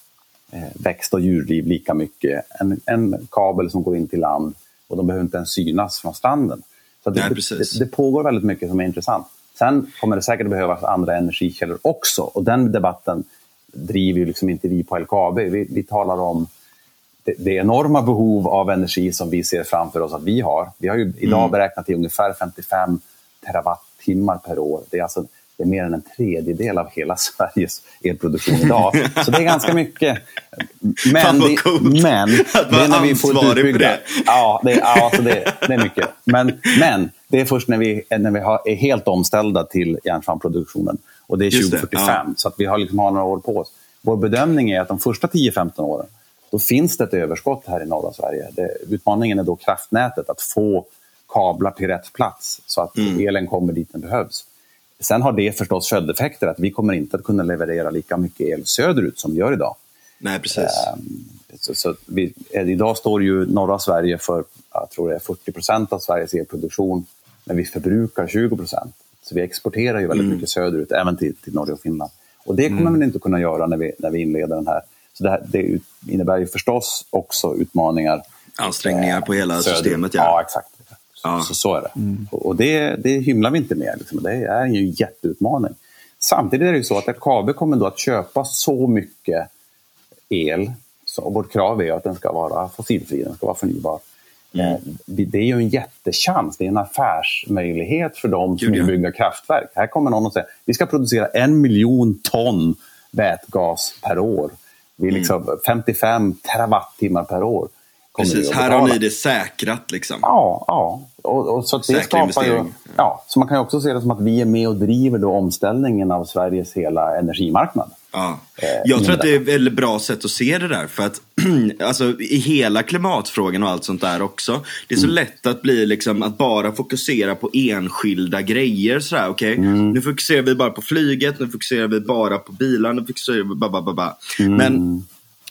eh, växt och djurliv lika mycket. En, en, kabel som går in till land och de behöver inte ens synas från stranden. Så det, Nej, det, det, pågår väldigt mycket som är intressant. Sen kommer det säkert behövas andra energikällor också och den debatten driver ju liksom inte vi på LKAB. Vi, vi talar om det, det, enorma behov av energi som vi ser framför oss att vi har. Vi har ju idag mm. beräknat till ungefär 55 terawattimmar per år. Det är alltså det är mer än en tredjedel av hela *laughs* Sveriges elproduktion idag. Så det är ganska mycket. Men, det, men det är när vi får. Det. Ja, det, ja alltså det, det, är mycket. Men, men det är först när vi, när vi har, är helt omställda till järnsvampsproduktionen. Och det är 2045, ja. så att vi har, liksom har några år på oss. Vår bedömning är att de första 10-15 åren, då finns det ett överskott här i norra Sverige. Utmaningen är då kraftnätet, att få kablar till rätt plats så att mm. elen kommer dit den behövs. Sen har det förstås följdeffekter, att vi kommer inte att kunna leverera lika mycket el söderut som vi gör idag. Nej, precis. Så, så vi, idag står ju norra Sverige för jag tror det är 40 procent av Sveriges elproduktion, men vi förbrukar 20 procent. Så vi exporterar ju väldigt mm. mycket söderut, även till, till Norge och Finland. Och det kommer mm. man inte kunna göra när vi, när vi inleder den här. Så det, här, det innebär ju förstås också utmaningar. Ansträngningar eh, på hela söderut. systemet, ja. Ja, exakt. Ja. Så, så är det. Mm. Och det, det hymlar vi inte med. Liksom. Det är ju en jätteutmaning. Samtidigt är det ju så att LKAB kommer då att köpa så mycket el. Så vårt krav är att den ska vara fossilfri, den ska vara förnybar. Mm. Eh, det är ju en jättechans, det är en affärsmöjlighet för dem som vill bygga kraftverk. Här kommer någon och säger vi ska producera en miljon ton vätgas per år. Vi är mm. liksom mm. 55 terawattimmar per år. Precis, här har ni det säkrat. Liksom. Ja, ja. Och, och så det skapar ju, ja, så man kan också se det som att vi är med och driver då omställningen av Sveriges hela energimarknad. Ja. Eh, jag tror att det är ett väldigt bra sätt att se det där. För att *clears throat* alltså, i hela klimatfrågan och allt sånt där också. Det är så mm. lätt att bli liksom att bara fokusera på enskilda grejer. Sådär, okay? Mm. Nu fokuserar vi bara på flyget, nu fokuserar vi bara på bilar, nu fokuserar vi bara, bara, bara. Mm. Men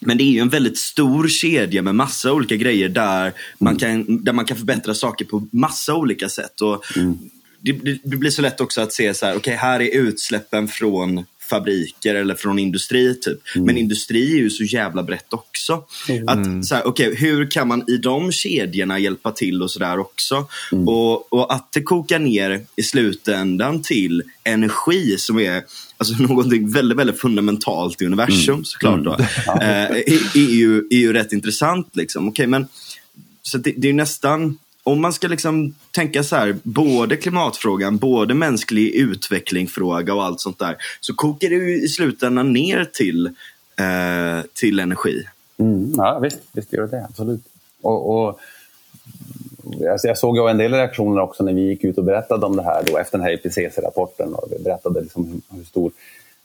men det är ju en väldigt stor kedja med massa olika grejer där, man, kan, där man kan förbättra saker på massa olika sätt. Och mm. det, det, blir så lätt också att se så här, okej okay, här är utsläppen från fabriker eller från industri. typ. Mm. Men industri är ju så jävla brett också. Mm. Att, så här, okay, hur kan man i de kedjorna hjälpa till och sådär också? Mm. Och, och, att det kokar ner i slutändan till energi som är alltså, *laughs* någonting väldigt, väldigt fundamentalt i universum mm. såklart. Då, mm. *laughs* eh, är, är, ju, är ju rätt intressant. Liksom. Okay, men, så det, det är nästan om man ska liksom tänka så här, både klimatfrågan, både mänsklig utvecklingfråga och allt sånt där, så kokar det ju i slutändan ner till, eh, till energi. Mm, ja, visst, visst gör det det, absolut. Och, och alltså jag såg ju en del reaktioner också när vi gick ut och berättade om det här då, efter den här IPCC-rapporten. Och vi berättade liksom hur stor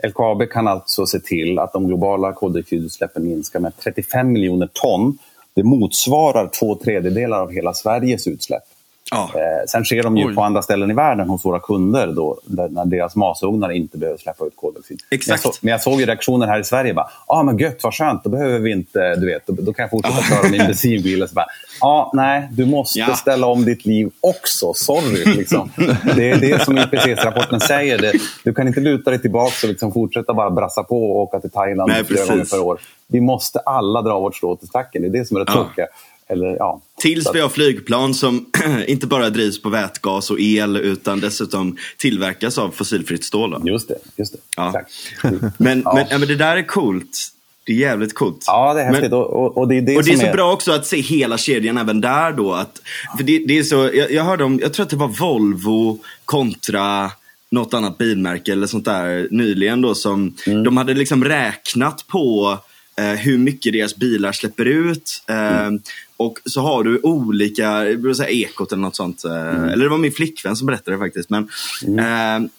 LKAB kan alltså se till att de globala koldioxidutsläppen minskar med 35 miljoner ton det motsvarar två tredjedelar av hela Sveriges utsläpp. Ja. Eh, sen sker de ju Oj. på andra ställen i världen hos våra kunder då, där, när deras masugnar inte behöver släppa ut koldioxid. Exakt. Men jag, så, men jag såg ju reaktioner här i Sverige. Ja, ah, men gött, vad skönt. Då behöver vi inte, du vet, då, då kan jag fortsätta köra min bensinbil. Ja, ah, nej, du måste ja. ställa om ditt liv också. Sorry. Liksom. det är det som IPCC-rapporten säger. Det, du kan inte luta dig tillbaka och liksom fortsätta bara brassa på och åka till Thailand nej, flera gånger per år. Vi måste alla dra vårt strå till stacken. Det är det som är det tråkiga. Eller, ja. Tills vi har flygplan som *clears throat* inte bara drivs på vätgas och el utan dessutom tillverkas av fossilfritt stål. Då. Just det. Just det. Ja. *laughs* Men, ja. men, ja, men det där är coolt. Det är jävligt coolt. Ja, det är häftigt. Men, och, och, det är, det och det är så är... bra också att se hela kedjan även där då. Att, för det, det är så, jag, jag hörde om, jag tror att det var Volvo kontra något annat bilmärke eller sånt där nyligen då som mm. de hade liksom räknat på eh, hur mycket deras bilar släpper ut. Eh, mm. Och så har du olika, jag säga ekot eller något sånt. Eh, mm. Eller det var min flickvän som berättade det faktiskt. Men, mm. eh,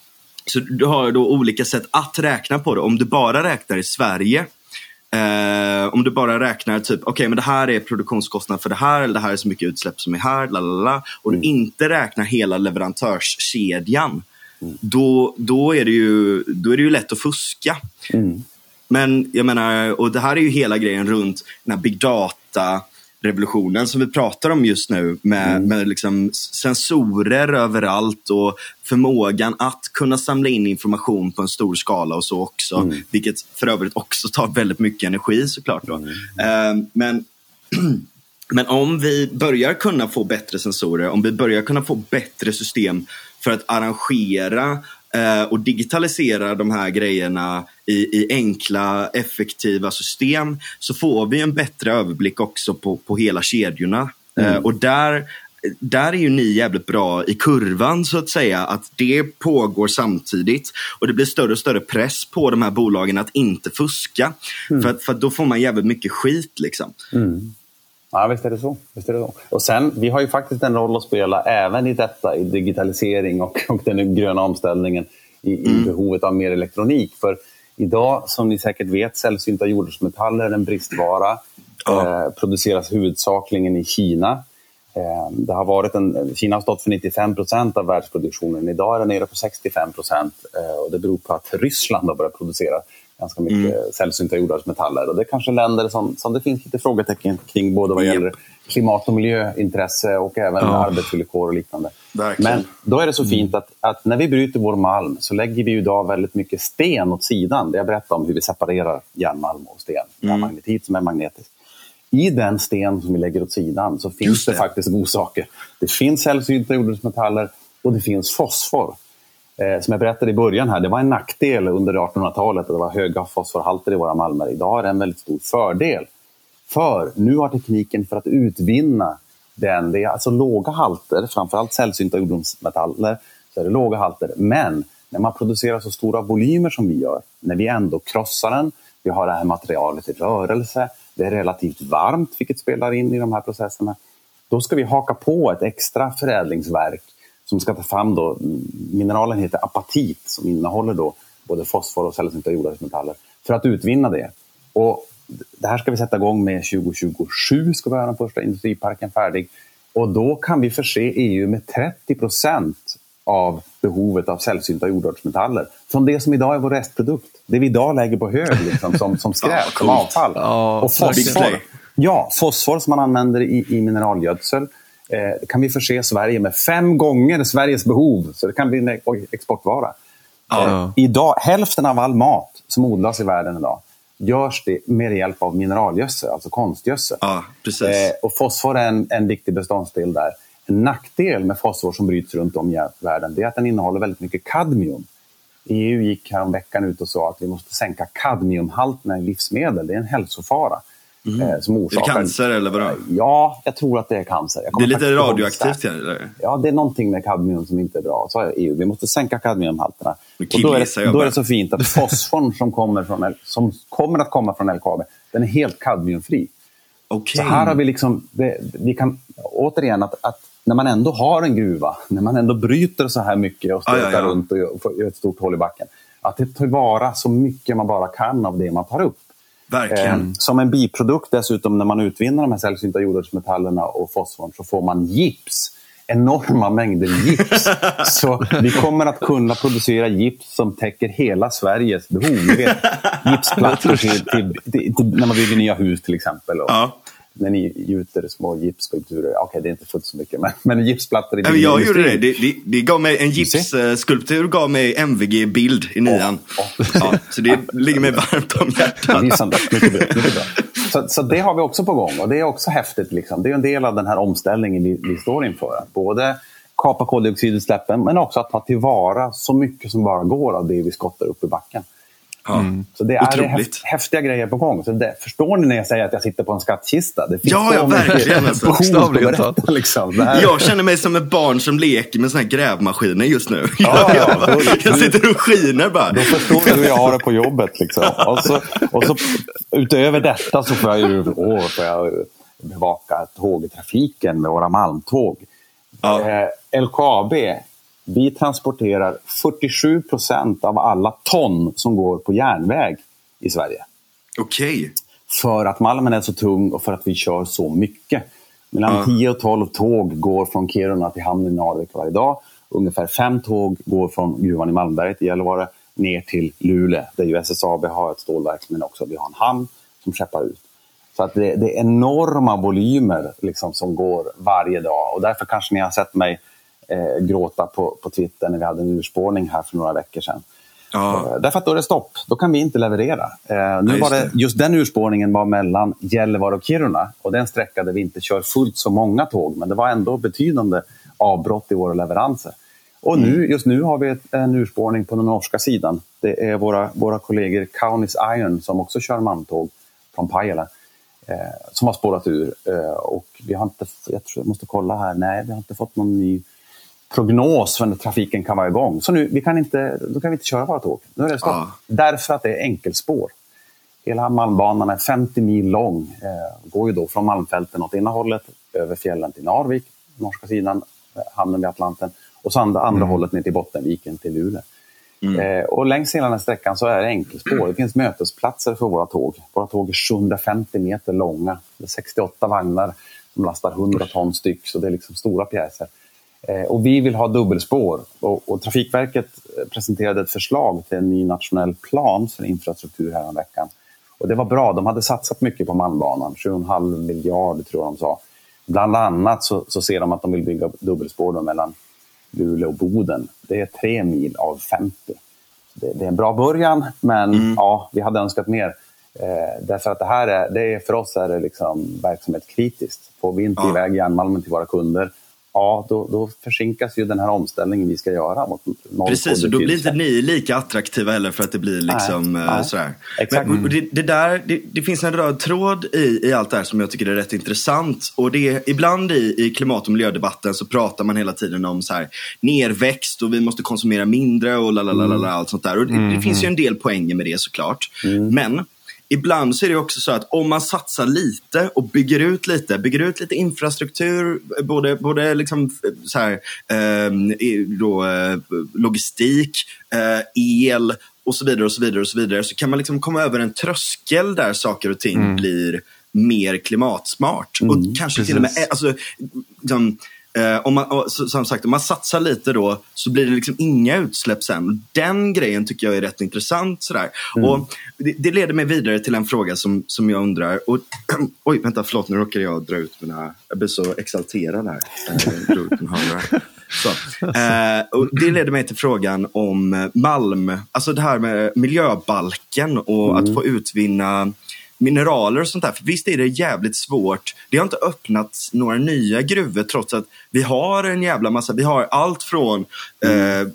så du har då olika sätt att räkna på det. Om du bara räknar i Sverige Eh, om du bara räknar typ, okej okay, men det här är produktionskostnad för det här, eller det här är så mycket utsläpp som är här, lalala, och mm. du inte räknar hela leverantörskedjan, mm. då, då, är det ju, då är det ju lätt att fuska. Mm. Men jag menar, och det här är ju hela grejen runt den här big data revolutionen som vi pratar om just nu med, mm. med liksom sensorer överallt och förmågan att kunna samla in information på en stor skala och så också. Mm. Vilket för övrigt också tar väldigt mycket energi såklart. Då. Mm. Uh, men, *clears throat* men om vi börjar kunna få bättre sensorer, om vi börjar kunna få bättre system för att arrangera eh, och digitalisera de här grejerna i, i, enkla, effektiva system så får vi en bättre överblick också på, på hela kedjorna. Eh, mm. Eh, och där där är ju ni jävligt bra i kurvan så att säga. Att det pågår samtidigt och det blir större och större press på de här bolagen att inte fuska. Mm. För, för då får man jävligt mycket skit liksom. Mm. Ja, visst är, det så. visst är det så. Och sen, vi har ju faktiskt en roll att spela även i detta, i digitalisering och, och den gröna omställningen i, mm. i behovet av mer elektronik. För idag, som ni säkert vet, sällsynta jordartsmetaller är en bristvara. Ja. Eh, produceras huvudsakligen i Kina. Eh, det har varit en, Kina har stått för 95 procent av världsproduktionen. Idag är den nere på 65 procent. Eh, det beror på att Ryssland har börjat producera ganska mycket mm. sällsynta jordartsmetaller. Och det är kanske länder som, som det finns lite frågetecken kring både vad gäller klimat och miljöintresse och även ja. arbetsvillkor och liknande. Verkligen. Men då är det så mm. fint att, att, när vi bryter vår malm så lägger vi idag väldigt mycket sten åt sidan. Det jag berättade om hur vi separerar järnmalm och sten. Mm. Magnetit som är magnetisk. I den sten som vi lägger åt sidan så finns det. det faktiskt godsaker. Det finns sällsynta jordartsmetaller och det finns fosfor. Eh, som jag berättade i början här, det var en nackdel under 1800-talet att det var höga fosforhalter i våra malmer. Idag är det en väldigt stor fördel. För nu har tekniken för att utvinna den, det är alltså låga halter, framförallt sällsynta jordbruksmetaller, så är det låga halter. Men när man producerar så stora volymer som vi gör, när vi ändå krossar den, vi har det här materialet i rörelse, det är relativt varmt, vilket spelar in i de här processerna. Då ska vi haka på ett extra förädlingsverk som ska ta fram då, mineralen heter apatit som innehåller då både fosfor och sällsynta jordartsmetaller för att utvinna det. Och det här ska vi sätta igång med 2027, ska vi ha den första industriparken färdig. Och då kan vi förse EU med 30 procent av behovet av sällsynta jordartsmetaller från det som idag är vår restprodukt. Det vi idag lägger på hög liksom, som, som *laughs* skräp, som avfall. Ja, och fosfor, ja, fosfor som man använder i, i mineralgödsel eh, kan vi förse Sverige med fem gånger Sveriges behov. Så det kan bli en exportvara. Ja. Eh, idag, hälften av all mat som odlas i världen idag görs det med hjälp av mineralgödsel, alltså konstgödsel. Ja. Eh, och fosfor är en, en viktig beståndsdel där. En nackdel med fosfor som bryts runt om i världen är att den innehåller väldigt mycket kadmium. EU gick veckan ut och sa att vi måste sänka kadmiumhalterna i livsmedel. Det är en hälsofara. Mm. Som orsakar... Är det cancer eller vadå? Ja, jag tror att det är cancer. Det är lite radioaktivt? Eller? Ja, det är någonting med kadmium som inte är bra. Så EU, vi måste sänka kadmiumhalterna. Och då, är det, då är det så fint att fosforn *laughs* som kommer, från, som kommer att komma från LKAB, den är helt kadmiumfri. Okay. Så här har vi liksom, vi kan återigen att, att, när man ändå har en gruva, när man ändå bryter så här mycket och stökar ah, ja, ja. runt och gör ett stort hål i backen, att det tar vara så mycket man bara kan av det man tar upp. Verkligen. Eh, som en biprodukt dessutom när man utvinner de här sällsynta jordartsmetallerna och fosforn så får man gips. Enorma mängder gips. *laughs* så vi kommer att kunna producera gips som täcker hela Sveriges behov. Gipsplattor *laughs* till, till, till, när man bygger nya hus till exempel. Och, ja när ni gjuter små gipsskulpturer. Okej, okay, det är inte fullt så mycket, men, men gipsplattor i ja, Jag gjorde det. Det, det. det, gav mig, en gipsskulptur gav mig MVG-bild i nian. Oh, oh. Ja, så det ligger mig varmt om hjärtat. Mycket bra. Mycket bra. Så, så, det har vi också på gång och det är också häftigt. Liksom. Det är en del av den här omställningen vi, vi står inför. Både kapa koldioxidutsläppen men också att ta tillvara så mycket som bara går av det vi skottar upp i backen. Mm. Så det är Otroligt. häftiga grejer på gång. Så det, förstår ni när jag säger att jag sitter på en skattkista? Det finns ja, ja verkligen. Alltså. Berätta, liksom. här... Jag känner mig som ett barn som leker med såna här grävmaskiner just nu. Ja, ja, *laughs* då, jag sitter och skiner bara. Då förstår du hur jag har det på jobbet. Liksom. Och, så, och så, utöver detta så får jag, ju, åh, får jag bevaka tågtrafiken med våra malmtåg. Ja. Eh, LKAB vi transporterar 47 procent av alla ton som går på järnväg i Sverige. Okej. Okay. För att malmen är så tung och för att vi kör så mycket. Mellan ja. 10 och 12 tåg går från Kiruna till hamnen i Narvik varje dag. Ungefär fem tåg går från gruvan i Malmberget i Gällivare ner till Luleå där ju SSAB har ett stålverk men också vi har en hamn som skeppar ut. Så att det, det är enorma volymer liksom, som går varje dag och därför kanske ni har sett mig eh, gråta på, på Twitter när vi hade en urspårning här för några veckor sedan. Ja. Eh, därför att då är det stopp. Då kan vi inte leverera. Eh, nu var det, just den urspårningen var mellan Gällivare och Kiruna. Och den sträcka där vi inte kör fullt så många tåg. Men det var ändå betydande avbrott i våra leveranser. Och nu, mm. just nu har vi ett, en urspårning på den norska sidan. Det är våra, våra kollegor Kaunis Iron som också kör malmtåg från Pajala. eh, som har spårat ur. Eh, och vi har inte, jag tror jag måste kolla här, nej vi har inte fått någon ny prognos för när trafiken kan vara igång. Så nu vi kan inte, då kan vi inte köra våra tåg. Nu är det stopp. Ja. Därför att det är enkelspår. Hela Malmbanan är 50 mil lång. Eh, går ju då från Malmfälten åt ena hållet, över fjällen till Narvik, norska sidan, eh, hamnen vid Atlanten. Och så andra, andra mm. hållet ner till Bottenviken, till Luleå. Mm. Eh, och längs hela den här sträckan så är det enkelspår. Det finns mötesplatser för våra tåg. Våra tåg är 750 meter långa. Det är 68 vagnar som lastar 100 ton styck, så det är liksom stora pjäser. Eh, och vi vill ha dubbelspår. Och, och, Trafikverket presenterade ett förslag till en ny nationell plan för infrastruktur häromveckan. Och det var bra. De hade satsat mycket på Malmbanan, 7,5 miljarder tror jag de sa. Bland annat så, så ser de att de vill bygga dubbelspår mellan Luleå och Boden. Det är tre mil av 50. Det, det är en bra början, men mm. ja, vi hade önskat mer. Eh, därför att det här är, det är, för oss är det liksom verksamhetskritiskt. Får vi inte ja. iväg järnmalmen till våra kunder ja, då, då försinkas ju den här omställningen vi ska göra. Mot Precis, och då blir inte ni lika attraktiva heller för att det blir liksom nej, nej. sådär. Exakt. Men, det, det, där, det, det, finns en röd tråd i, i allt det här som jag tycker är rätt intressant. Och det är, ibland i, i klimat och miljödebatten så pratar man hela tiden om så här, nerväxt och vi måste konsumera mindre och lalalala, mm. allt sånt där. Och det, mm. det, finns ju en del poänger med det såklart. Mm. Men ibland så är det också så att om man satsar lite och bygger ut lite, bygger ut lite infrastruktur, både, både liksom så här, eh, då, eh, logistik, eh, el och så vidare och så vidare och så vidare så kan man liksom komma över en tröskel där saker och ting mm. blir mer klimatsmart. Mm, och kanske precis. till och med, alltså, liksom, Eh, om man, som sagt, om man satsar lite då så blir det liksom inga utsläpp sen. Den grejen tycker jag är rätt intressant. Sådär. Mm. Och det, det, leder mig vidare till en fråga som, som jag undrar. Och, *clears throat* oj, vänta, förlåt, nu råkade jag dra ut mina... Jag blir så exalterad här. Eh, *laughs* så. Eh, och det leder mig till frågan om Malm, alltså det här med miljöbalken och mm. att få utvinna mineraler och sånt där. För visst är det jävligt svårt. Det har inte öppnats några nya gruvor trots att vi har en jävla massa. Vi har allt från mm. eh,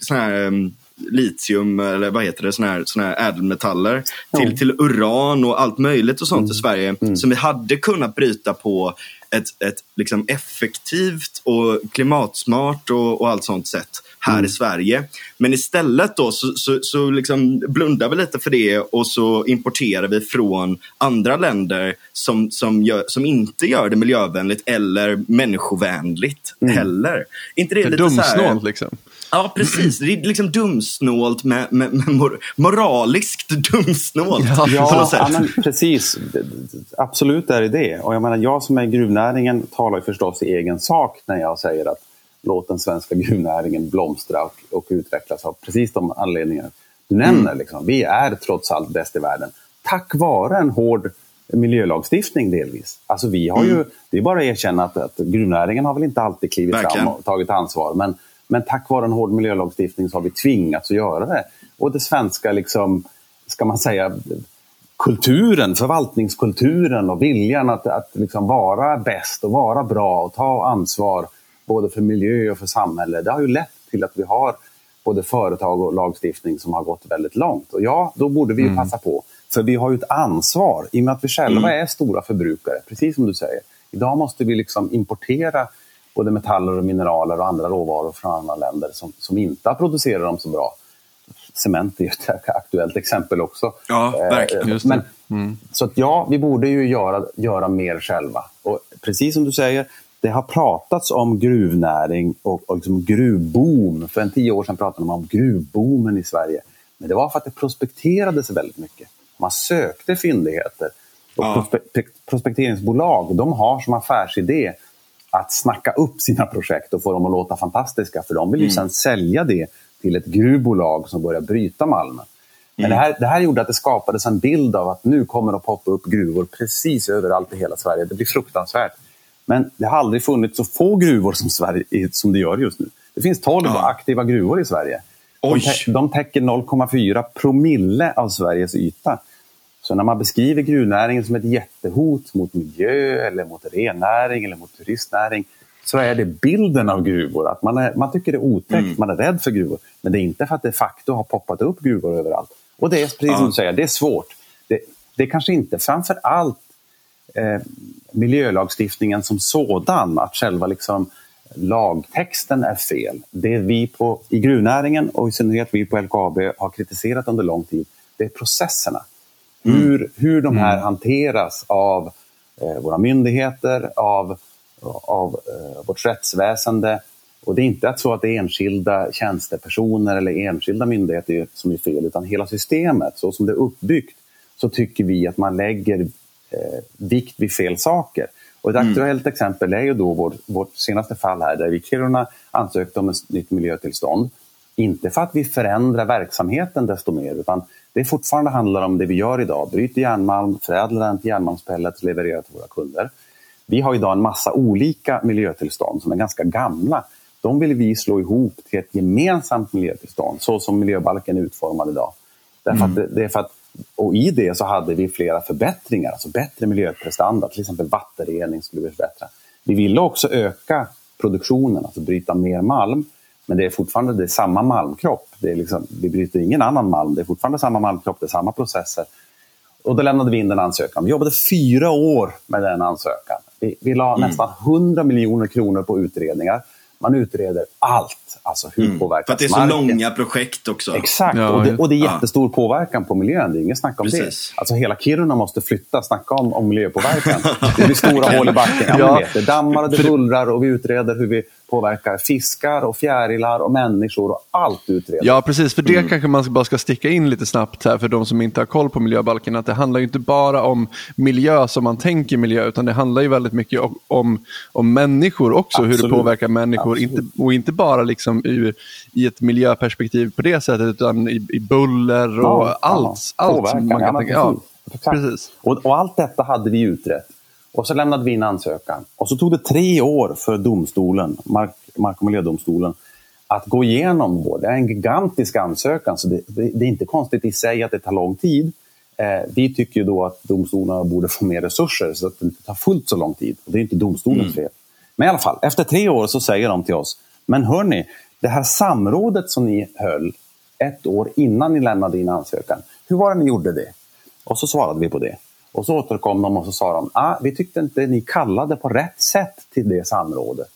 sån här um, litium eller vad heter det, såna här, såna här ädelmetaller mm. till, till uran och allt möjligt och sånt mm. i Sverige mm. som vi hade kunnat bryta på ett, ett liksom effektivt och klimatsmart och, och allt sånt sätt här mm. i Sverige. Men istället då så, så, så liksom blundar vi lite för det och så importerar vi från andra länder som, som, gör, som inte gör det miljövänligt eller människovänligt mm. heller. Inte det, det lite dumsnålt så här, liksom? Ja, precis. Det är liksom dumsnålt med, med, med mor moraliskt dumsnålt. Ja, ja, ja men precis. Absolut är det det. Och jag menar, jag som är i gruvnäringen talar förstås i egen sak när jag säger att låt den svenska *laughs* gruvnäringen blomstra och, och utvecklas av precis de anledningar du nämner. Mm. Liksom. Vi är trots allt bäst i världen. Tack vare en hård miljölagstiftning delvis. Alltså vi har mm. ju, det är bara att erkänna att, att gruvnäringen har väl inte alltid klivit Verkligen. fram och tagit ansvar. Men, men tack vare en hård miljölagstiftning så har vi tvingats att göra det. Och det svenska, liksom, ska man säga, kulturen, förvaltningskulturen och viljan att, att liksom vara bäst och vara bra och ta ansvar både för miljö och för samhälle, det har ju lett till att vi har både företag och lagstiftning som har gått väldigt långt. Och ja, då borde vi mm. passa på. För vi har ju ett ansvar i och med att vi själva mm. är stora förbrukare, precis som du säger. Idag måste vi liksom importera både metaller och mineraler och andra råvaror från andra länder som, som inte har producerat dem så bra. Cement är ett aktuellt exempel också. Ja, verkligen. Eh, men, mm. Så att ja, vi borde ju göra, göra mer själva. Och precis som du säger, det har pratats om gruvnäring och, och liksom gruvboom. För en tio år sedan pratade man om gruvboomen i Sverige. Men det var för att det prospekterades väldigt mycket. Man sökte fyndigheter. Och ja. prospe prospekteringsbolag de har som affärsidé att snacka upp sina projekt och få dem att låta fantastiska. För de vill ju mm. sen sälja det till ett gruvbolag som börjar bryta malmen. Men mm. det, här, det här gjorde att det skapades en bild av att nu kommer det att poppa upp gruvor precis överallt i hela Sverige. Det blir fruktansvärt. Men det har aldrig funnits så få gruvor som, Sverige, som det gör just nu. Det finns 12 ja. aktiva gruvor i Sverige. De, de täcker 0,4 promille av Sveriges yta. Så när man beskriver gruvnäringen som ett jättehot mot miljö, eller mot rennäring eller mot turistnäring så är det bilden av gruvor. Att man, är, man tycker det är otäckt, mm. man är rädd för gruvor. Men det är inte för att det de facto har poppat upp gruvor överallt. Och det är precis ja. som du säger, det är svårt. Det, det är kanske inte framför allt eh, miljölagstiftningen som sådan, att själva liksom lagtexten är fel. Det vi på, i gruvnäringen och i synnerhet vi på LKAB har kritiserat under lång tid, det är processerna. Mm. Hur, hur de här mm. hanteras av eh, våra myndigheter, av, av eh, vårt rättsväsende. Och det är inte så att det är enskilda tjänstepersoner eller enskilda myndigheter som är fel, utan hela systemet, så som det är uppbyggt, så tycker vi att man lägger eh, vikt vid fel saker. Och ett mm. aktuellt exempel är ju då vår, vårt senaste fall här där vi i Kiruna ansökte om ett nytt miljötillstånd. Inte för att vi förändrar verksamheten desto mer utan det fortfarande handlar om det vi gör idag. Bryter järnmalm, förädlar den till järnmalmspellets, levererar till våra kunder. Vi har idag en massa olika miljötillstånd som är ganska gamla. De vill vi slå ihop till ett gemensamt miljötillstånd så som miljöbalken är utformad idag. Därför mm. att det är för att och i det så hade vi flera förbättringar, alltså bättre miljöprestanda, till exempel vattenrening skulle vi förbättra. Vi ville också öka produktionen, alltså bryta mer malm. Men det är fortfarande det är samma malmkropp. Det är liksom, vi bryter ingen annan malm, det är fortfarande samma malmkropp, det är samma processer. Och då lämnade vi in den ansökan. Vi jobbade fyra år med den ansökan. Vi, vi la mm. nästan 100 miljoner kronor på utredningar. Man utreder allt. Alltså hur mm. påverkas För att det är så marken? långa projekt också. Exakt, ja, och, det, och det är jättestor ja. påverkan på miljön. Det är inget snack om Precis. det. Alltså hela Kiruna måste flytta. Snacka om, om miljöpåverkan. det blir stora *laughs* hål i backen. Ja, ja. Vet, det dammar och det bullrar och vi utreder hur vi påverkar fiskar och fjärilar och människor och allt utreder. Ja, precis. För det mm. kanske man bara ska sticka in lite snabbt här för de som inte har koll på miljöbalken. Att det handlar ju inte bara om miljö som man tänker miljö utan det handlar ju väldigt mycket om, om människor också. Absolut. Hur det påverkar människor. Inte, och inte bara liksom i, i ett miljöperspektiv på det sättet utan i, i buller och ja, allt. Ja. allt Påverkan, man kan tänka. Ja, precis. Och, och allt detta hade vi utrett. Och så lämnade vi in ansökan. Och så tog det tre år för domstolen, Mark, Mark och miljödomstolen, att gå igenom vår. Det är en gigantisk ansökan, så det, det, det, är inte konstigt i sig att det tar lång tid. Eh, vi tycker då att domstolarna borde få mer resurser så att det inte tar fullt så lång tid. Och det är inte domstolens mm. fel. Men i alla fall, efter tre år så säger de till oss, men hörni, det här samrådet som ni höll ett år innan ni lämnade in ansökan, hur var det ni gjorde det? Och så svarade vi på det. Och så återkom de och så sa de, ah, vi tyckte inte ni kallade på rätt sätt till det samrådet.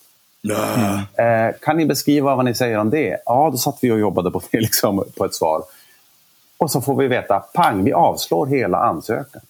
Mm. Eh, kan ni beskriva vad ni säger om det? Ja, då satt vi och jobbade på det, *laughs* liksom, på ett svar. Och så får vi veta, pang, vi avslår hela ansökan.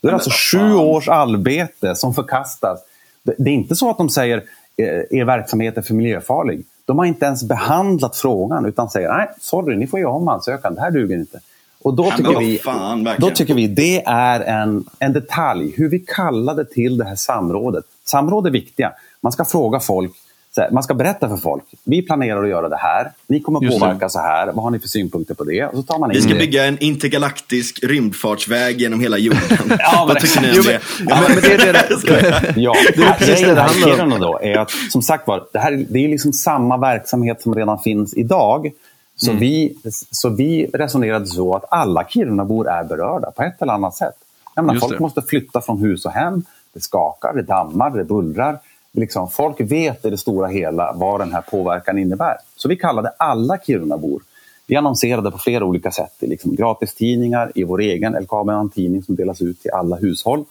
Det är alltså sju års arbete som förkastas. Det, är inte så att de säger, eh, er verksamhet är för miljöfarlig. De har inte ens behandlat frågan utan säger, nej, sorry, ni får göra om ansökan, det här duger inte. Och då, tycker, vi, fan, då tycker vi det är en, en detalj, hur vi kallade till det här samrådet. Samråd är viktiga. Man ska fråga folk, här, man ska berätta för folk. Vi planerar att göra det här. Ni kommer att påverka så här. Vad har ni för synpunkter på det? Och så tar man vi ska det. bygga en intergalaktisk rymdfartsväg genom hela jorden. *laughs* ja, Vad tycker ni om det? Ja, men, det är det. *laughs* ja, det är precis det det handlar om. Då är att, som sagt var, det, här, det är liksom samma verksamhet som redan finns idag. Så, mm. vi, så vi resonerade så att alla Kirunabor är berörda på ett eller annat sätt. menar, folk det. måste flytta från hus och hem. Det skakar, det dammar, det bullrar. Liksom, folk vet i det stora hela vad den här påverkan innebär. Så vi kallade alla Kirunabor. Vi annonserade på flera olika sätt. Liksom gratistidningar, i vår egen LKAB tidning som delas ut till alla hushåll.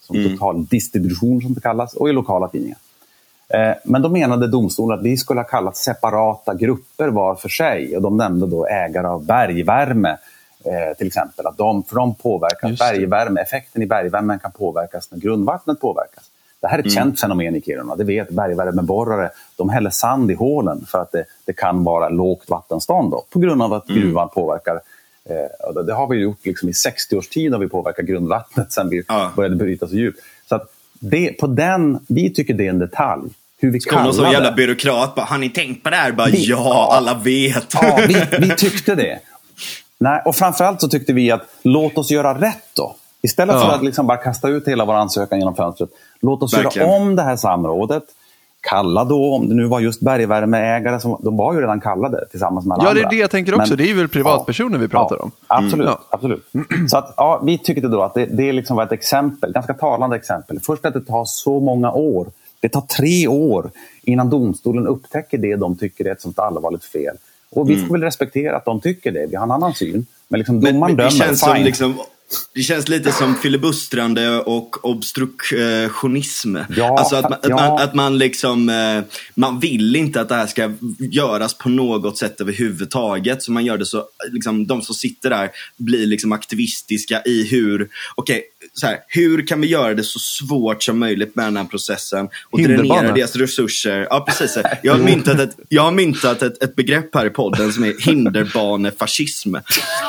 Som mm. total distribution som det kallas. Och i lokala tidningar. Eh, men då menade domstolen att vi skulle ha kallat separata grupper var för sig. Och de nämnde då ägare av bergvärme eh, till exempel. Att de, för de påverkas, bergvärme, effekten i bergvärmen kan påverkas när grundvattnet påverkas. Det här är ett mm. känt fenomen i Kiruna. Det vet bergvärmeborrare. De häller sand i hålen för att det, det kan vara lågt vattenstånd då, på grund av att mm. gruvan påverkar eh, det, det har vi gjort liksom i 60 års tid har vi påverkat grundvattnet sen vi ja. började bryta så djupt. Så att det, på den, vi tycker det är en detalj. Hur vi Ska någon sån jävla byråkrat bara, har ni tänkt på det här? Bara, vi, ja, alla vet. Ja, vi, vi tyckte det. Nej, och framförallt så tyckte vi att låt oss göra rätt då. Istället ja. för att liksom bara kasta ut hela vår ansökan genom fönstret. Låt oss Verkligen. göra om det här samrådet. Kalla då, om det nu var just bergvärmeägare, som, de var ju redan kallade tillsammans med alla Ja, det är det jag tänker också. Men, det är väl privatpersoner ja, vi pratar om. Absolut. Mm. absolut. Så att, ja, vi tyckte då att det, det liksom var ett exempel, ganska talande exempel. Först att det tar så många år. Det tar tre år innan domstolen upptäcker det de tycker är ett sånt allvarligt fel. Och vi mm. får väl respektera att de tycker det. Vi har en annan syn. Men liksom domaren men, men det dömer, känns. Som liksom Det känns lite som filibustrande och obstruktionism. Ja, alltså att, man, ja. att, man, att man liksom, eh, man vill inte att det här ska göras på något sätt överhuvudtaget. Så man gör det så, liksom, de som sitter där blir liksom aktivistiska i hur, okej, så här, hur kan vi göra det så svårt som möjligt med den här processen och dränera deras resurser. Ja, precis. *laughs* Jag har myntat, ett, jag har myntat ett, ett begrepp här i podden som är hinderbanefascism.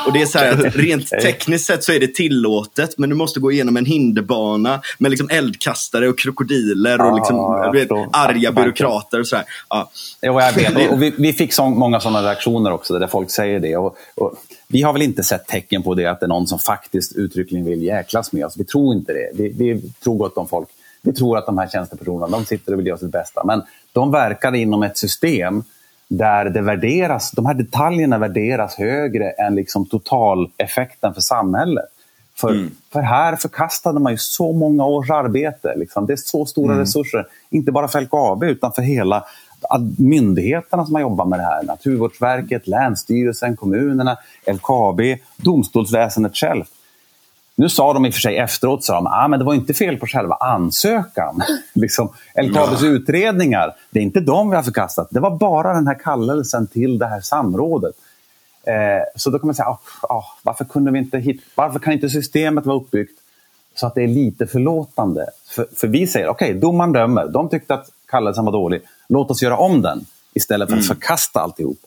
Och det är så här att rent *laughs* tekniskt sett så är det tillåtet, men du måste gå igenom en hinderbana med liksom eldkastare och krokodiler och liksom, du vet, arga byråkrater och så här. Ja. Jo, jag vet. *laughs* Och vi, vi fick så många sådana reaktioner också där folk säger det. Och, och vi har väl inte sett tecken på det att det är någon som faktiskt uttryckligen vill jäklas med oss. Vi tror inte det. Vi, vi tror gott om folk. Vi tror att de här tjänstepersonerna de sitter och vill göra sitt bästa. Men de verkar inom ett system där det värderas, de här detaljerna värderas högre än liksom totaleffekten för samhället. För, för här förkastade man ju så många års arbete. Liksom. Det är så stora resurser, inte bara för LKAB utan för hela myndigheterna som har jobbat med det här. Naturvårdsverket, Länsstyrelsen, kommunerna, LKAB, domstolsväsendet självt. Nu sa de i och för sig efteråt så ah, men det var inte fel på själva ansökan. *laughs* liksom, LKABs utredningar, det är inte de vi har förkastat. Det var bara den här kallelsen till det här samrådet. Eh, så då kan man säga, ah, ah, varför, kunde vi inte hit, varför kan inte systemet vara uppbyggt så att det är lite förlåtande? För, för vi säger, okej, domaren dömer. De tyckte att kallelsen var dålig. Låt oss göra om den istället för att förkasta alltihop.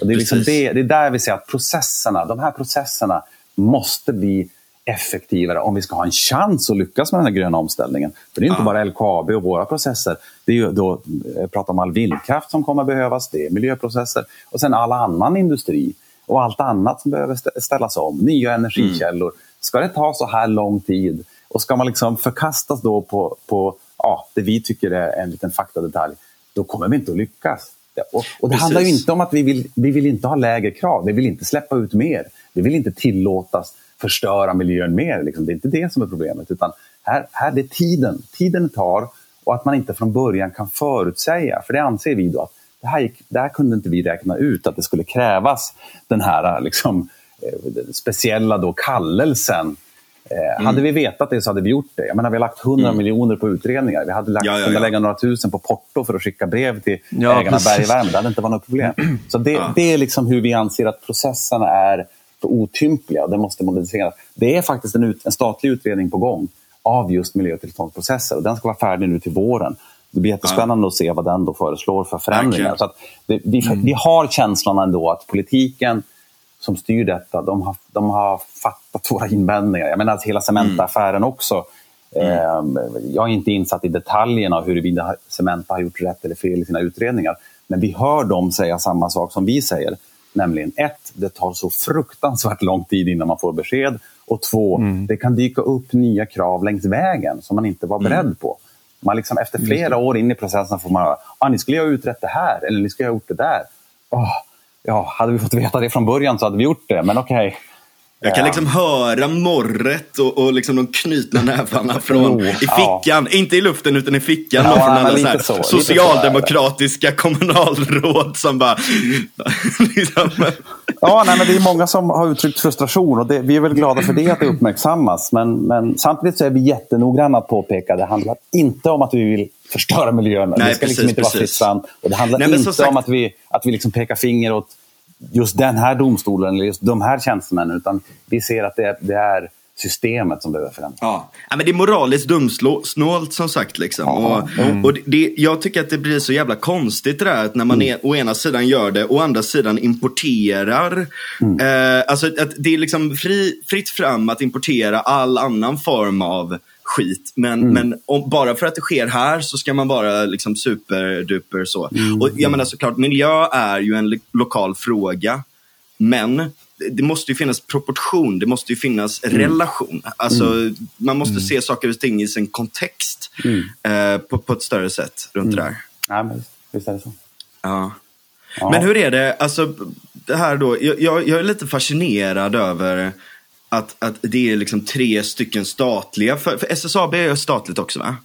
Och det, är liksom det, det är där vi ser att processerna, de här processerna måste bli effektivare om vi ska ha en chans att lyckas med den här gröna omställningen. För det är inte bara LKAB och våra processer. Det är ju då, jag pratar om all vindkraft som kommer behövas, det är miljöprocesser och sen all annan industri och allt annat som behöver stä- ställas om. Nya energikällor. Ska det ta så här lång tid och ska man liksom förkastas då på, på ja, det vi tycker är en liten faktadetalj, då kommer vi inte att lyckas. Och, och det Precis. handlar ju inte om att vi vill, vi vill inte ha lägre krav. Vi vill inte släppa ut mer. Vi vill inte tillåtas förstöra miljön mer. Liksom. Det är inte det som är problemet. Utan här, här det är tiden. Tiden tar och att man inte från början kan förutsäga. För det anser vi då att det här, gick, det här kunde inte vi räkna ut att det skulle krävas den här liksom, eh, speciella då kallelsen. Eh, Hade vi vetat det så hade vi gjort det. Jag menar, vi har lagt 100 miljoner på utredningar. Vi hade lagt, Ja, ja, ja. lägga några tusen på porto för att skicka brev till Ja, ägarna precis. Bergvärme. Det hade inte varit något problem. *clears throat* Så det, det är liksom hur vi anser att processerna är för otympliga och det måste moderniseras. Det är faktiskt en, ut, en statlig utredning på gång av just miljötillståndsprocesser och den ska vara färdig nu till våren. Det blir jättespännande att se vad den då föreslår för förändringar. Så det, vi, vi har känslan ändå att politiken som styr detta, de har, de har fattat våra invändningar. Jag menar att hela Cementa-affären också. Eh, jag är inte insatt i detaljerna av huruvida Cementa har gjort rätt eller fel i sina utredningar. Men vi hör dem säga samma sak som vi säger. Nämligen ett, det tar så fruktansvärt lång tid innan man får besked. Och två, det kan dyka upp nya krav längs vägen som man inte var beredd på. Man liksom, efter flera år in i processen får man höra ah, ni skulle ha utrett det här eller ni skulle ha gjort det där. Åh, ja, hade vi fått veta det från början så hade vi gjort det, men okej. Jag kan Ja. liksom höra morret och, och liksom de knutna nävarna från Jo, i ja. fickan. Inte i luften utan i fickan. Ja, från alla så här så, socialdemokratiska kommunalråd som bara... *laughs* liksom, Ja, nej, men det är många som har uttryckt frustration och det, vi är väl glada för det, att det uppmärksammas. Men, men samtidigt så är vi jättenoggranna att påpeka att det handlar inte om att vi vill förstöra miljön. Nej, det ska liksom precis, inte vara fritt precis. fram. Och det handlar Nej, inte sagt- om att vi, att vi liksom pekar finger åt just den här domstolen eller just de här tjänstemännen. Utan vi ser att det är, det är systemet som behöver förändras. Ja. ja, men det är moraliskt dumsnålt som sagt. Liksom. Ja, och, och det- jag tycker att det blir så jävla konstigt det där att när man är, å ena sidan gör det, å andra sidan importerar. Eh, alltså att det är liksom fri, fritt fram att importera all annan form av skit. Men, men om, bara för att det sker här så ska man vara liksom superduper så. Och jag menar såklart, miljö är ju en lo- lokal fråga. Men det- måste ju finnas proportion, det måste ju finnas relation. Alltså, Man måste se saker och ting i sin kontext eh, på, på ett större sätt runt det där. Ja, men visst är det så. Ja. Ja. Men hur är det, alltså det här då, jag, jag, jag är lite fascinerad över att, att det är liksom tre stycken statliga, för, för SSAB är ju statligt också va?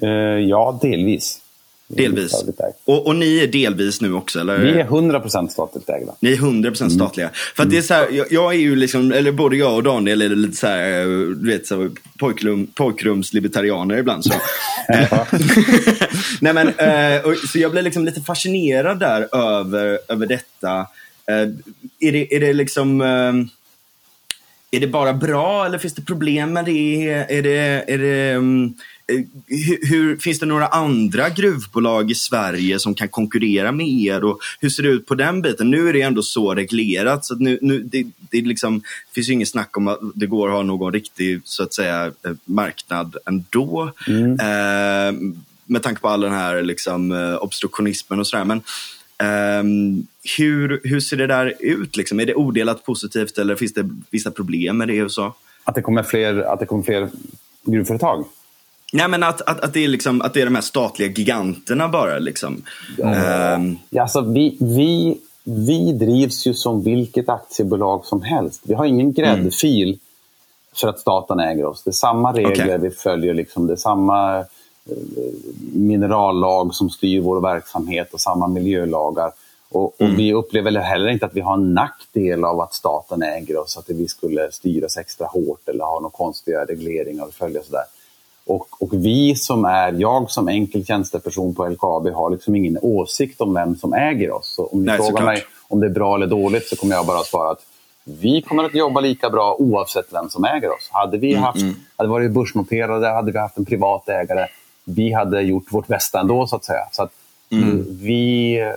Eh, ja, delvis. Delvis. Och, och, ni är delvis nu också? Eller? Vi är 100% statligt ägda. Ni är 100% mm. statliga. För att det är så här, jag, jag, är ju liksom, eller både jag och Daniel är lite så här, du vet, så pojkrum, pojkrumslibertarianer ibland. Så. *laughs* *laughs* Nej, men, eh, och, så jag blir liksom lite fascinerad där över, över detta. Eh, är, det, är det liksom... Eh, är det bara bra eller finns det problem med det? Är det, är det um, hur, hur, finns det några andra gruvbolag i Sverige som kan konkurrera med er? Och hur ser det ut på den biten? Nu är det ändå så reglerat så nu, nu, det, det liksom, finns ju inget snack om att det går att ha någon riktig så att säga, eh, marknad ändå. Mm. Eh, med tanke på all den här liksom, obstruktionismen och sådär. Men, Um, hur, hur ser det där ut? Liksom? Är det odelat positivt eller finns det vissa problem med det? Och så? Att, det kommer fler, att det kommer fler gruvföretag? Nej, men att, att, att, det är liksom, att det är de här statliga giganterna bara. Liksom. Ja. Um... Ja, alltså, vi, vi, vi drivs ju som vilket aktiebolag som helst. Vi har ingen gräddfil mm. för att staten äger oss. Det är samma regler okay. vi följer. Liksom. Det samma minerallag som styr vår verksamhet och samma miljölagar. Och, mm. och, vi upplever heller inte att vi har en nackdel av att staten äger oss, att vi skulle styras extra hårt eller ha några konstiga regleringar att följa. Sådär. Och, och, vi som är, jag som enkel tjänsteperson på LKAB har liksom ingen åsikt om vem som äger oss. Så om ni Nej, frågar mig om det är bra eller dåligt så kommer jag bara svara att vi kommer att jobba lika bra oavsett vem som äger oss. Hade vi mm, haft, mm. hade varit börsnoterade, hade vi haft en privat ägare, vi hade gjort vårt bästa ändå, så att säga. Så att mm. Vi eh,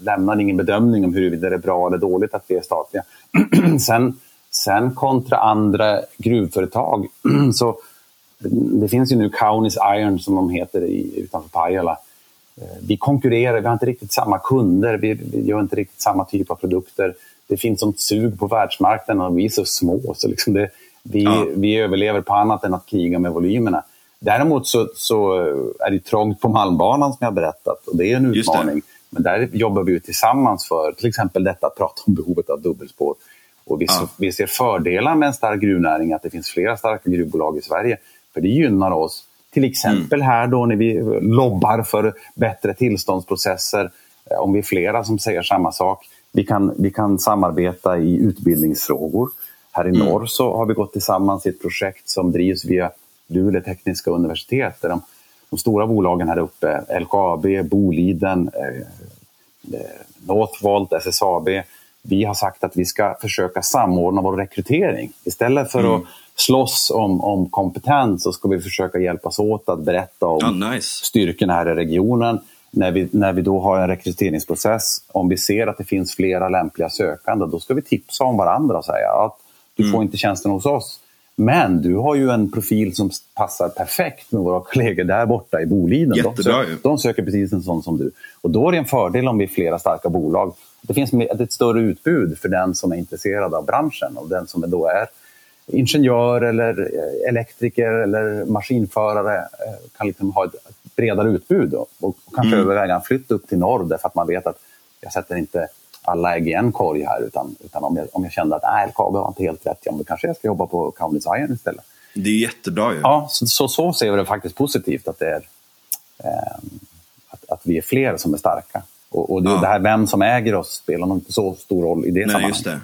lämnar ingen bedömning om huruvida det är bra eller dåligt att vi är statliga. *clears throat* sen, sen kontra andra gruvföretag, *clears throat* så det finns ju nu Kaunis Iron som de heter i, utanför Pajala. Eh, vi konkurrerar, vi har inte riktigt samma kunder, vi, vi gör inte riktigt samma typ av produkter. Det finns sånt sug på världsmarknaden och vi är så små. Så liksom det, vi, ja. vi överlever på annat än att kriga med volymerna. Däremot så, så, är det trångt på Malmbanan som jag berättat och det är en utmaning. Men där jobbar vi tillsammans för till exempel detta att prata om behovet av dubbelspår. Och vi, ja. vi ser fördelar med en stark gruvnäring, att det finns flera starka gruvbolag i Sverige. För det gynnar oss. Till exempel mm. här då när vi lobbar för bättre tillståndsprocesser. Eh, om vi är flera som säger samma sak. Vi kan, vi kan samarbeta i utbildningsfrågor. Här i mm. norr så har vi gått tillsammans i ett projekt som drivs via Luleå tekniska universitet. Där de, de stora bolagen här uppe, LKAB, Boliden, eh, eh Northvolt, SSAB, vi har sagt att vi ska försöka samordna vår rekrytering. Istället för mm. att slåss om, om kompetens så ska vi försöka hjälpas åt att berätta om oh, nice. styrkorna här i regionen. När vi, när vi då har en rekryteringsprocess, om vi ser att det finns flera lämpliga sökande, då ska vi tipsa om varandra och säga att du mm. får inte tjänsten hos oss. Men du har ju en profil som passar perfekt med våra kollegor där borta i Boliden. Jättebra, de, söker, de söker precis en sån som du. Och då är det en fördel om vi är flera starka bolag. Det finns ett större utbud för den som är intresserad av branschen och den som då är ingenjör eller eh, elektriker eller maskinförare eh, kan liksom ha ett bredare utbud och, och kanske mm. överväga en flytt upp till norr därför att man vet att jag sätter inte alla ägg i en korg här. Utan, utan om, jag, om jag kände att äh, LKAB var inte helt rätt, ja, då kanske jag ska jobba på Kaunis Iron istället. Det är jättebra ju. Ja, så, så, så ser vi det faktiskt positivt att, det är, eh, att, att, vi är fler som är starka. Och, och det, ja. det, här vem som äger oss spelar nog inte så stor roll i det Nej, sammanhanget. Just det.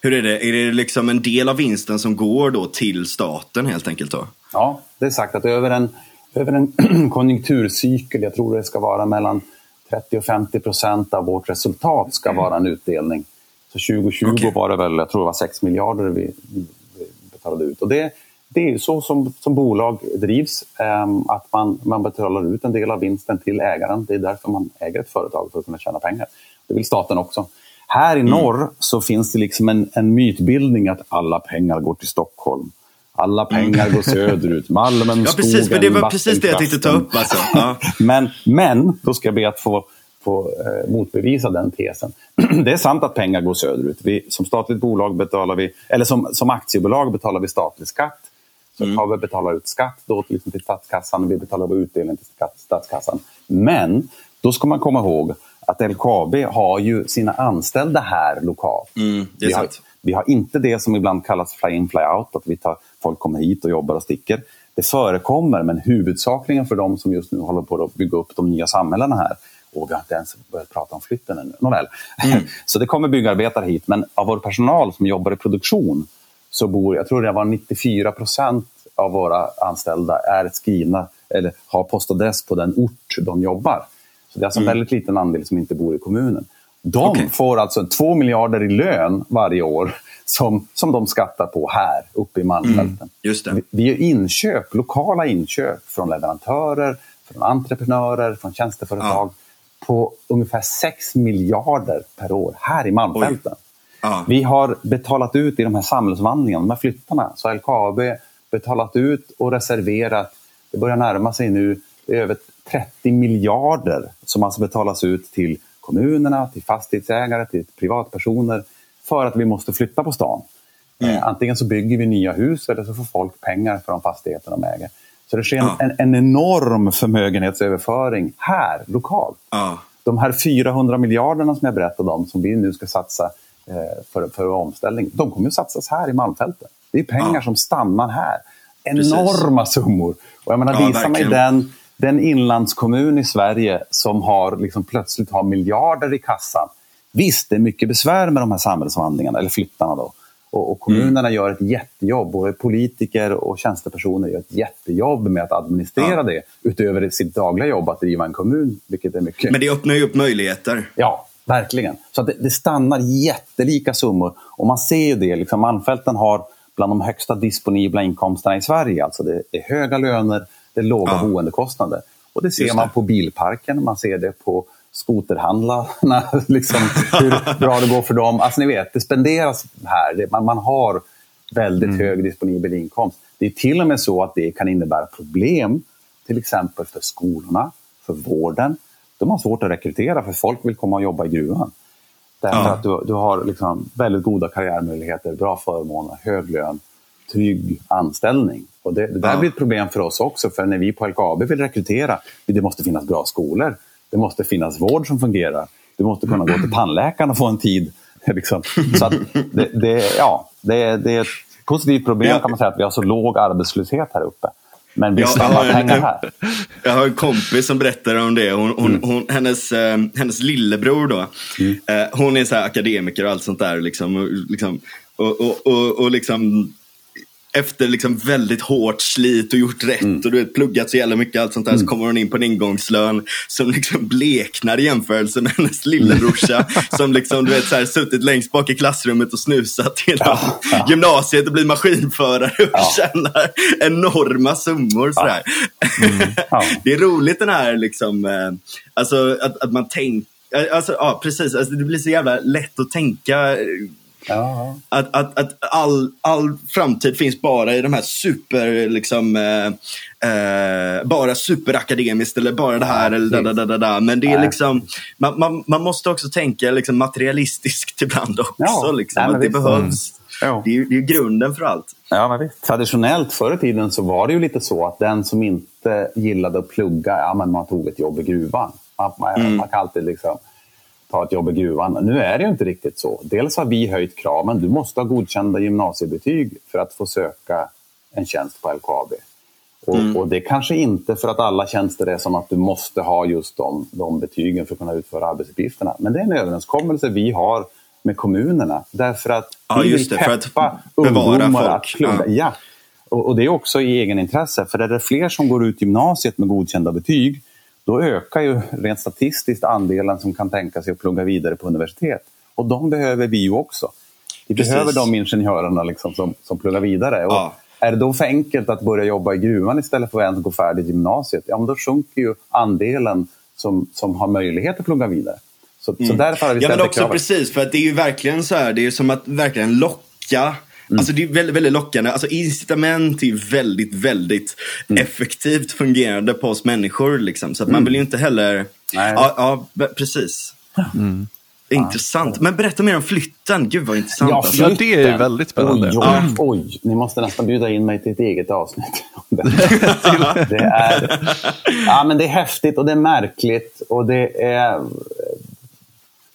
Hur är det? Är det liksom en del av vinsten som går då till staten helt enkelt? Då? Ja, det är sagt att över en, över en *clears throat* konjunkturcykel, jag tror det ska vara mellan 30 och 50 procent av vårt resultat ska mm. vara en utdelning. Så 2020 okay. var det väl, jag tror det var 6 miljarder vi, betalade ut. Och det, det är så som, som bolag drivs, um, att man, man betalar ut en del av vinsten till ägaren. Det är därför man äger ett företag, för att kunna tjäna pengar. Det vill staten också. Här i mm. norr så finns det liksom en, en mytbildning att alla pengar går till Stockholm. Alla pengar går söderut. Malmen, ja, precis, skogen, det var precis det jag tänkte ta upp. Alltså. Ja. *laughs* men, men, då ska jag be att få, få eh, motbevisa den tesen. *clears throat* det är sant att pengar går söderut. Vi, som statligt bolag betalar vi, eller som, som aktiebolag betalar vi statlig skatt. Så mm. vi betalar ut skatt då till, till statskassan och vi betalar utdelning till statskassan. Men då ska man komma ihåg att LKAB har ju sina anställda här lokalt. Mm, det är vi, har, Vi har inte det som ibland kallas fly-in, fly-out, att vi tar, folk kommer hit och jobbar och sticker. Det förekommer, men huvudsakligen för de som just nu håller på att bygga upp de nya samhällena här, och vi har inte ens börjat prata om flytten ännu. Nåväl. Mm. *laughs* så det kommer byggarbetare hit, men av vår personal som jobbar i produktion så bor, jag tror det var 94 procent av våra anställda är skrivna eller har postadress på den ort de jobbar. Så det är alltså en mm. väldigt liten andel som inte bor i kommunen. De okay. får alltså 2 miljarder i lön varje år som, som de skattar på här uppe i Malmfälten. Mm. Vi, vi gör inköp, lokala inköp från leverantörer, från entreprenörer, från tjänsteföretag ja. på ungefär 6 miljarder per år här i Malmfälten. Ja. Vi har betalat ut i de här samhällsvandlingarna, de här flyttarna, så LKAB betalat ut och reserverat, det börjar närma sig nu, det är över 30 miljarder som alltså betalas ut till kommunerna, till fastighetsägare, till privatpersoner för att vi måste flytta på stan. Mm. Eh, antingen så bygger vi nya hus eller så får folk pengar för de fastigheter de äger. Så det sker ja. en, en, enorm förmögenhetsöverföring här, lokalt. Ja. De här 400 miljarderna som jag berättade om, som vi nu ska satsa eh, för, för omställning, de kommer att satsas här i Malmfälten. Det är pengar ja. som stannar här. Enorma Precis. summor. Och jag menar, ja, visa mig den, den inlandskommun i Sverige som har, liksom, plötsligt har miljarder i kassan. Visst, det är mycket besvär med de här samhällsomvandlingarna, eller flyttarna. Då. Och, och kommunerna mm. gör ett jättejobb, både politiker och tjänstepersoner gör ett jättejobb med att administrera ja. det utöver sitt dagliga jobb att driva en kommun. Vilket är mycket. Men det öppnar ju upp möjligheter. Ja, verkligen. Så det, det, stannar jättelika summor. Och man ser ju det, liksom, Malmfälten har bland de högsta disponibla inkomsterna i Sverige. Alltså det är höga löner, det är låga ja. boendekostnader. Och det ser man på bilparken, man ser det på skoterhandlarna, *laughs* liksom, hur bra det går för dem. Alltså ni vet, det spenderas här. Man, man har väldigt mm. hög disponibel inkomst. Det är till och med så att det kan innebära problem, till exempel för skolorna, för vården. De har svårt att rekrytera för folk vill komma och jobba i gruvan. Därför ja. att du, du har liksom väldigt goda karriärmöjligheter, bra förmåner, hög lön, trygg anställning. Och det, det där ja. blir ett problem för oss också, för när vi på LKAB vill rekrytera, det måste finnas bra skolor, det måste finnas vård som fungerar, du måste kunna gå till tandläkaren och få en tid. *laughs* Liksom. Så det, det, ja, det, det är ett positivt problem ja. kan man säga, att vi har så låg arbetslöshet här uppe. Men vi stannar pengar här. *laughs* Jag har en kompis som berättar om det. Hon, hon, mm. hon hennes, eh, hennes lillebror då. Mm. Eh, hon är så akademiker och allt sånt där. Liksom, och, liksom, och, och, och, och liksom efter liksom väldigt hårt slit och gjort rätt mm. och du vet, pluggat så jävla mycket allt sånt där mm. så kommer hon in på en ingångslön som liksom bleknar i jämförelse med hennes lillebrorsa *laughs* som liksom, du vet, så här, suttit längst bak i klassrummet och snusat genom ja, ja. gymnasiet och blir maskinförare och ja. tjänar enorma summor. Sådär. Mm. Ja. *laughs* Det är roligt den här, liksom, eh, alltså, att, att man tänker Alltså, ja, precis. Alltså, det blir så jävla lätt att tänka Ja. Att, att, att all, all framtid finns bara i de här super, liksom, eh, eh, bara superakademiskt eller bara det här. Ja, eller da, da, da, da, Men det är liksom, man, man, man måste också tänka liksom, materialistiskt *laughs* ibland också. Ja, liksom, att det visst. behövs. Mm. Det, är, det är grunden för allt. Ja, men Traditionellt förr i tiden så var det ju lite så att den som inte gillade att plugga, ja, men man tog ett jobb i gruvan. Man, man, mm. man kan alltid liksom ta ett jobb i gruvan. Nu är det ju inte riktigt så. Dels har vi höjt kraven. Du måste ha godkända gymnasiebetyg för att få söka en tjänst på LKAB. Och, mm. och, det kanske inte för att alla tjänster är som att du måste ha just de, de betygen för att kunna utföra arbetsuppgifterna. Men det är en överenskommelse vi har med kommunerna därför att ja, vi vill det, peppa ungdomar att plugga. Ja. ja. Och, och, det är också i egenintresse, för är det fler som går ut gymnasiet med godkända betyg då ökar ju rent statistiskt andelen som kan tänka sig att plugga vidare på universitet. Och de behöver vi ju också. Vi Precis. behöver de ingenjörerna liksom som, som pluggar vidare. Och ja. Är det då för enkelt att börja jobba i gruvan istället för att ens gå färdigt gymnasiet, ja, men då sjunker ju andelen som, som har möjlighet att plugga vidare. Så, mm. så därför har vi ställt ja, men också kravet. Precis, för att det är ju verkligen så här, det är som att verkligen locka Mm. Alltså det är väldigt, väldigt lockande. Alltså incitament är väldigt, väldigt mm. effektivt fungerande på oss människor. Liksom. Så att man mm. vill ju inte heller... Nej. Ja, ja precis. Mm. Intressant. Men berätta mer om flytten. Gud vad intressant. Ja, alltså. ja det är väldigt spännande. Oj, oj, oj, Ni måste nästan bjuda in mig till ett eget avsnitt. *laughs* det, är, ja, men det är häftigt och det är märkligt. Och det är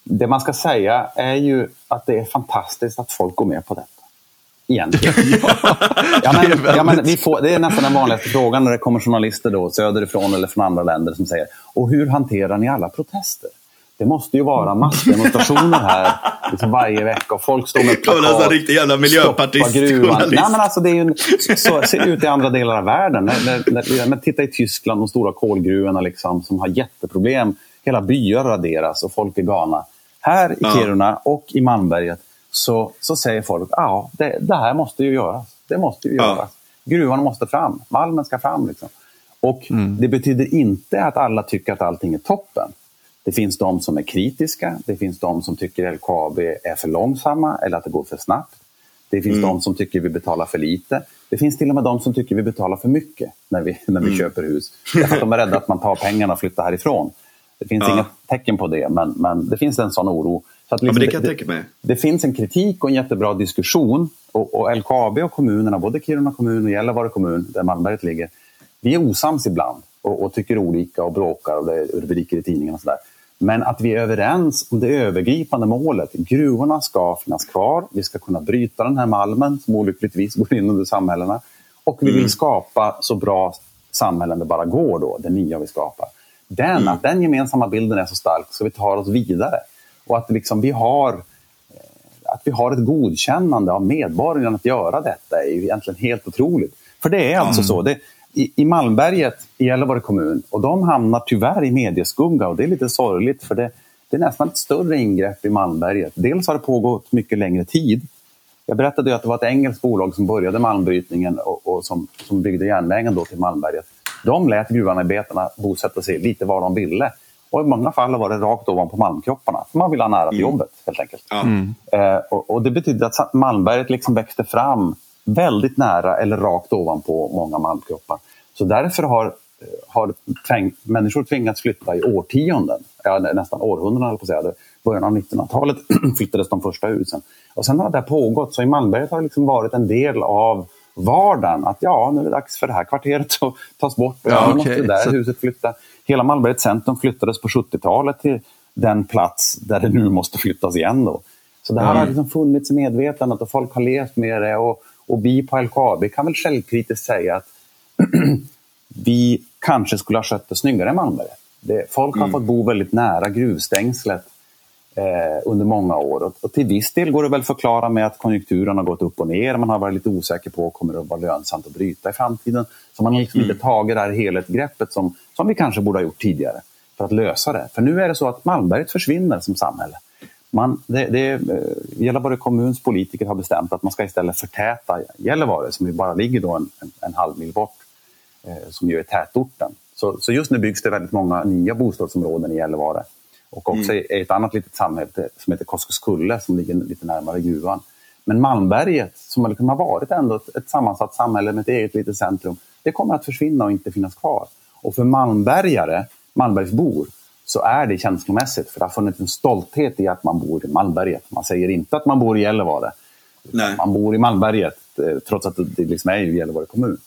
det man ska säga är ju att det är fantastiskt att folk går med på detta. Egentligen. *laughs* ja, ja, men, det, är ja, men vi får, det är nästan den vanligaste frågan när det kommer journalister då, söderifrån eller från andra länder som säger och hur hanterar ni alla protester? Det måste ju vara massdemonstrationer här liksom varje vecka och folk står med plakat. Kommer en riktig jävla miljöpartist. Nej, men alltså, det är ju, så ser det ut i andra delar av världen. När, när, när, titta i Tyskland, de stora kolgruvorna liksom, som har jätteproblem. Hela byar raderas och folk är galna. Här i ja. Kiruna och i Malmberget så, så säger folk ja, det, det här måste ju göras. Det måste ju ja. göras. Gruvan måste fram. Malmen ska fram. Liksom. Och mm. Det betyder inte att alla tycker att allting är toppen. Det finns de som är kritiska. Det finns de som tycker LKAB är för långsamma eller att det går för snabbt. Det finns mm. de som tycker vi betalar för lite. Det finns till och med de som tycker vi betalar för mycket när vi, när vi mm. köper hus. Därför att de är rädda att man tar pengarna och flyttar härifrån. Det finns ja. inga tecken på det, men, men det finns en sån oro. Liksom, ja, det, kan jag tänka mig. Det, det, finns en kritik och en jättebra diskussion. Och, och LKAB och kommunerna, både Kiruna kommun och Gällivare kommun, där Malmberget ligger, vi är osams ibland och, och, tycker olika och bråkar och det är rubriker i tidningarna och sådär. Men att vi är överens om det övergripande målet. Gruvorna ska finnas kvar. Vi ska kunna bryta den här malmen som olyckligtvis *laughs* går in under samhällena. Och vi vill mm. skapa så bra samhällen det bara går då, det nya vi skapar. Den, mm. Att den gemensamma bilden är så stark så vi tar oss vidare. Och att liksom vi har eh, att vi har ett godkännande av medborgarna att göra detta är ju egentligen helt otroligt. För det är alltså mm. så. Det, i, i Malmberget i Gällivare kommun och de hamnar tyvärr i medieskugga och det är lite sorgligt för det, det är nästan ett större ingrepp i Malmberget. Dels har det pågått mycket längre tid. Jag berättade att det var ett engelskt bolag som började malmbrytningen och, och som, som byggde järnvägen då till Malmberget. De lät gruvarbetarna bosätta sig lite var de ville. Och I många fall var det rakt ovanpå malmkropparna. För man ville ha nära till mm. jobbet helt enkelt. Mm. Eh, och, och, Det betydde att Malmberget liksom växte fram väldigt nära eller rakt ovanpå många malmkroppar. Så därför har, eh, har tväng, människor tvingats flytta i årtionden, ja, nästan århundraden på säga. början av 1900-talet *clears throat* flyttades de första husen. Och sen har det pågått, så i Malmberget har det liksom varit en del av vardagen. Att ja, nu är det dags för det här kvarteret att tas bort. Och ja, ja, måste det där så... huset flytta. Hela Malmbergets centrum flyttades på 70-talet till den plats där det nu måste flyttas igen. Då. Så det här mm. har liksom funnits i medvetandet och folk har levt med det. Och, och vi på LKAB kan väl självkritiskt säga att *clears throat* vi kanske skulle ha skött det snyggare i Malmberget. folk har mm. fått bo väldigt nära gruvstängslet under många år. Och, till viss del går det väl förklara med att konjunkturen har gått upp och ner. Man har varit lite osäker på om det kommer att vara lönsamt att bryta i framtiden. Så man har liksom mm. inte tagit det här helhetsgreppet som, som vi kanske borde ha gjort tidigare för att lösa det. För nu är det så att Malmberget försvinner som samhälle. Man, det, det, eh, Gällivare kommuns politiker har bestämt att man ska istället förtäta Gällivare som ju bara ligger då en, en, en halv mil bort, eh, som ju är tätorten. Så, så, just nu byggs det väldigt många nya bostadsområden i Gällivare. Och också mm. i ett annat litet samhälle som heter Koskuskulle som ligger lite närmare gruvan. Men Malmberget, som liksom har varit ändå ett, ett sammansatt samhälle med ett eget litet centrum, det kommer att försvinna och inte finnas kvar. Och för malmbergare, Malmbergsbor, så är det känslomässigt. För det har funnits en stolthet i att man bor i Malmberget. Man säger inte att man bor i Gällivare. Nej. Man bor i Malmberget, eh, trots att det liksom är ju Gällivare kommun.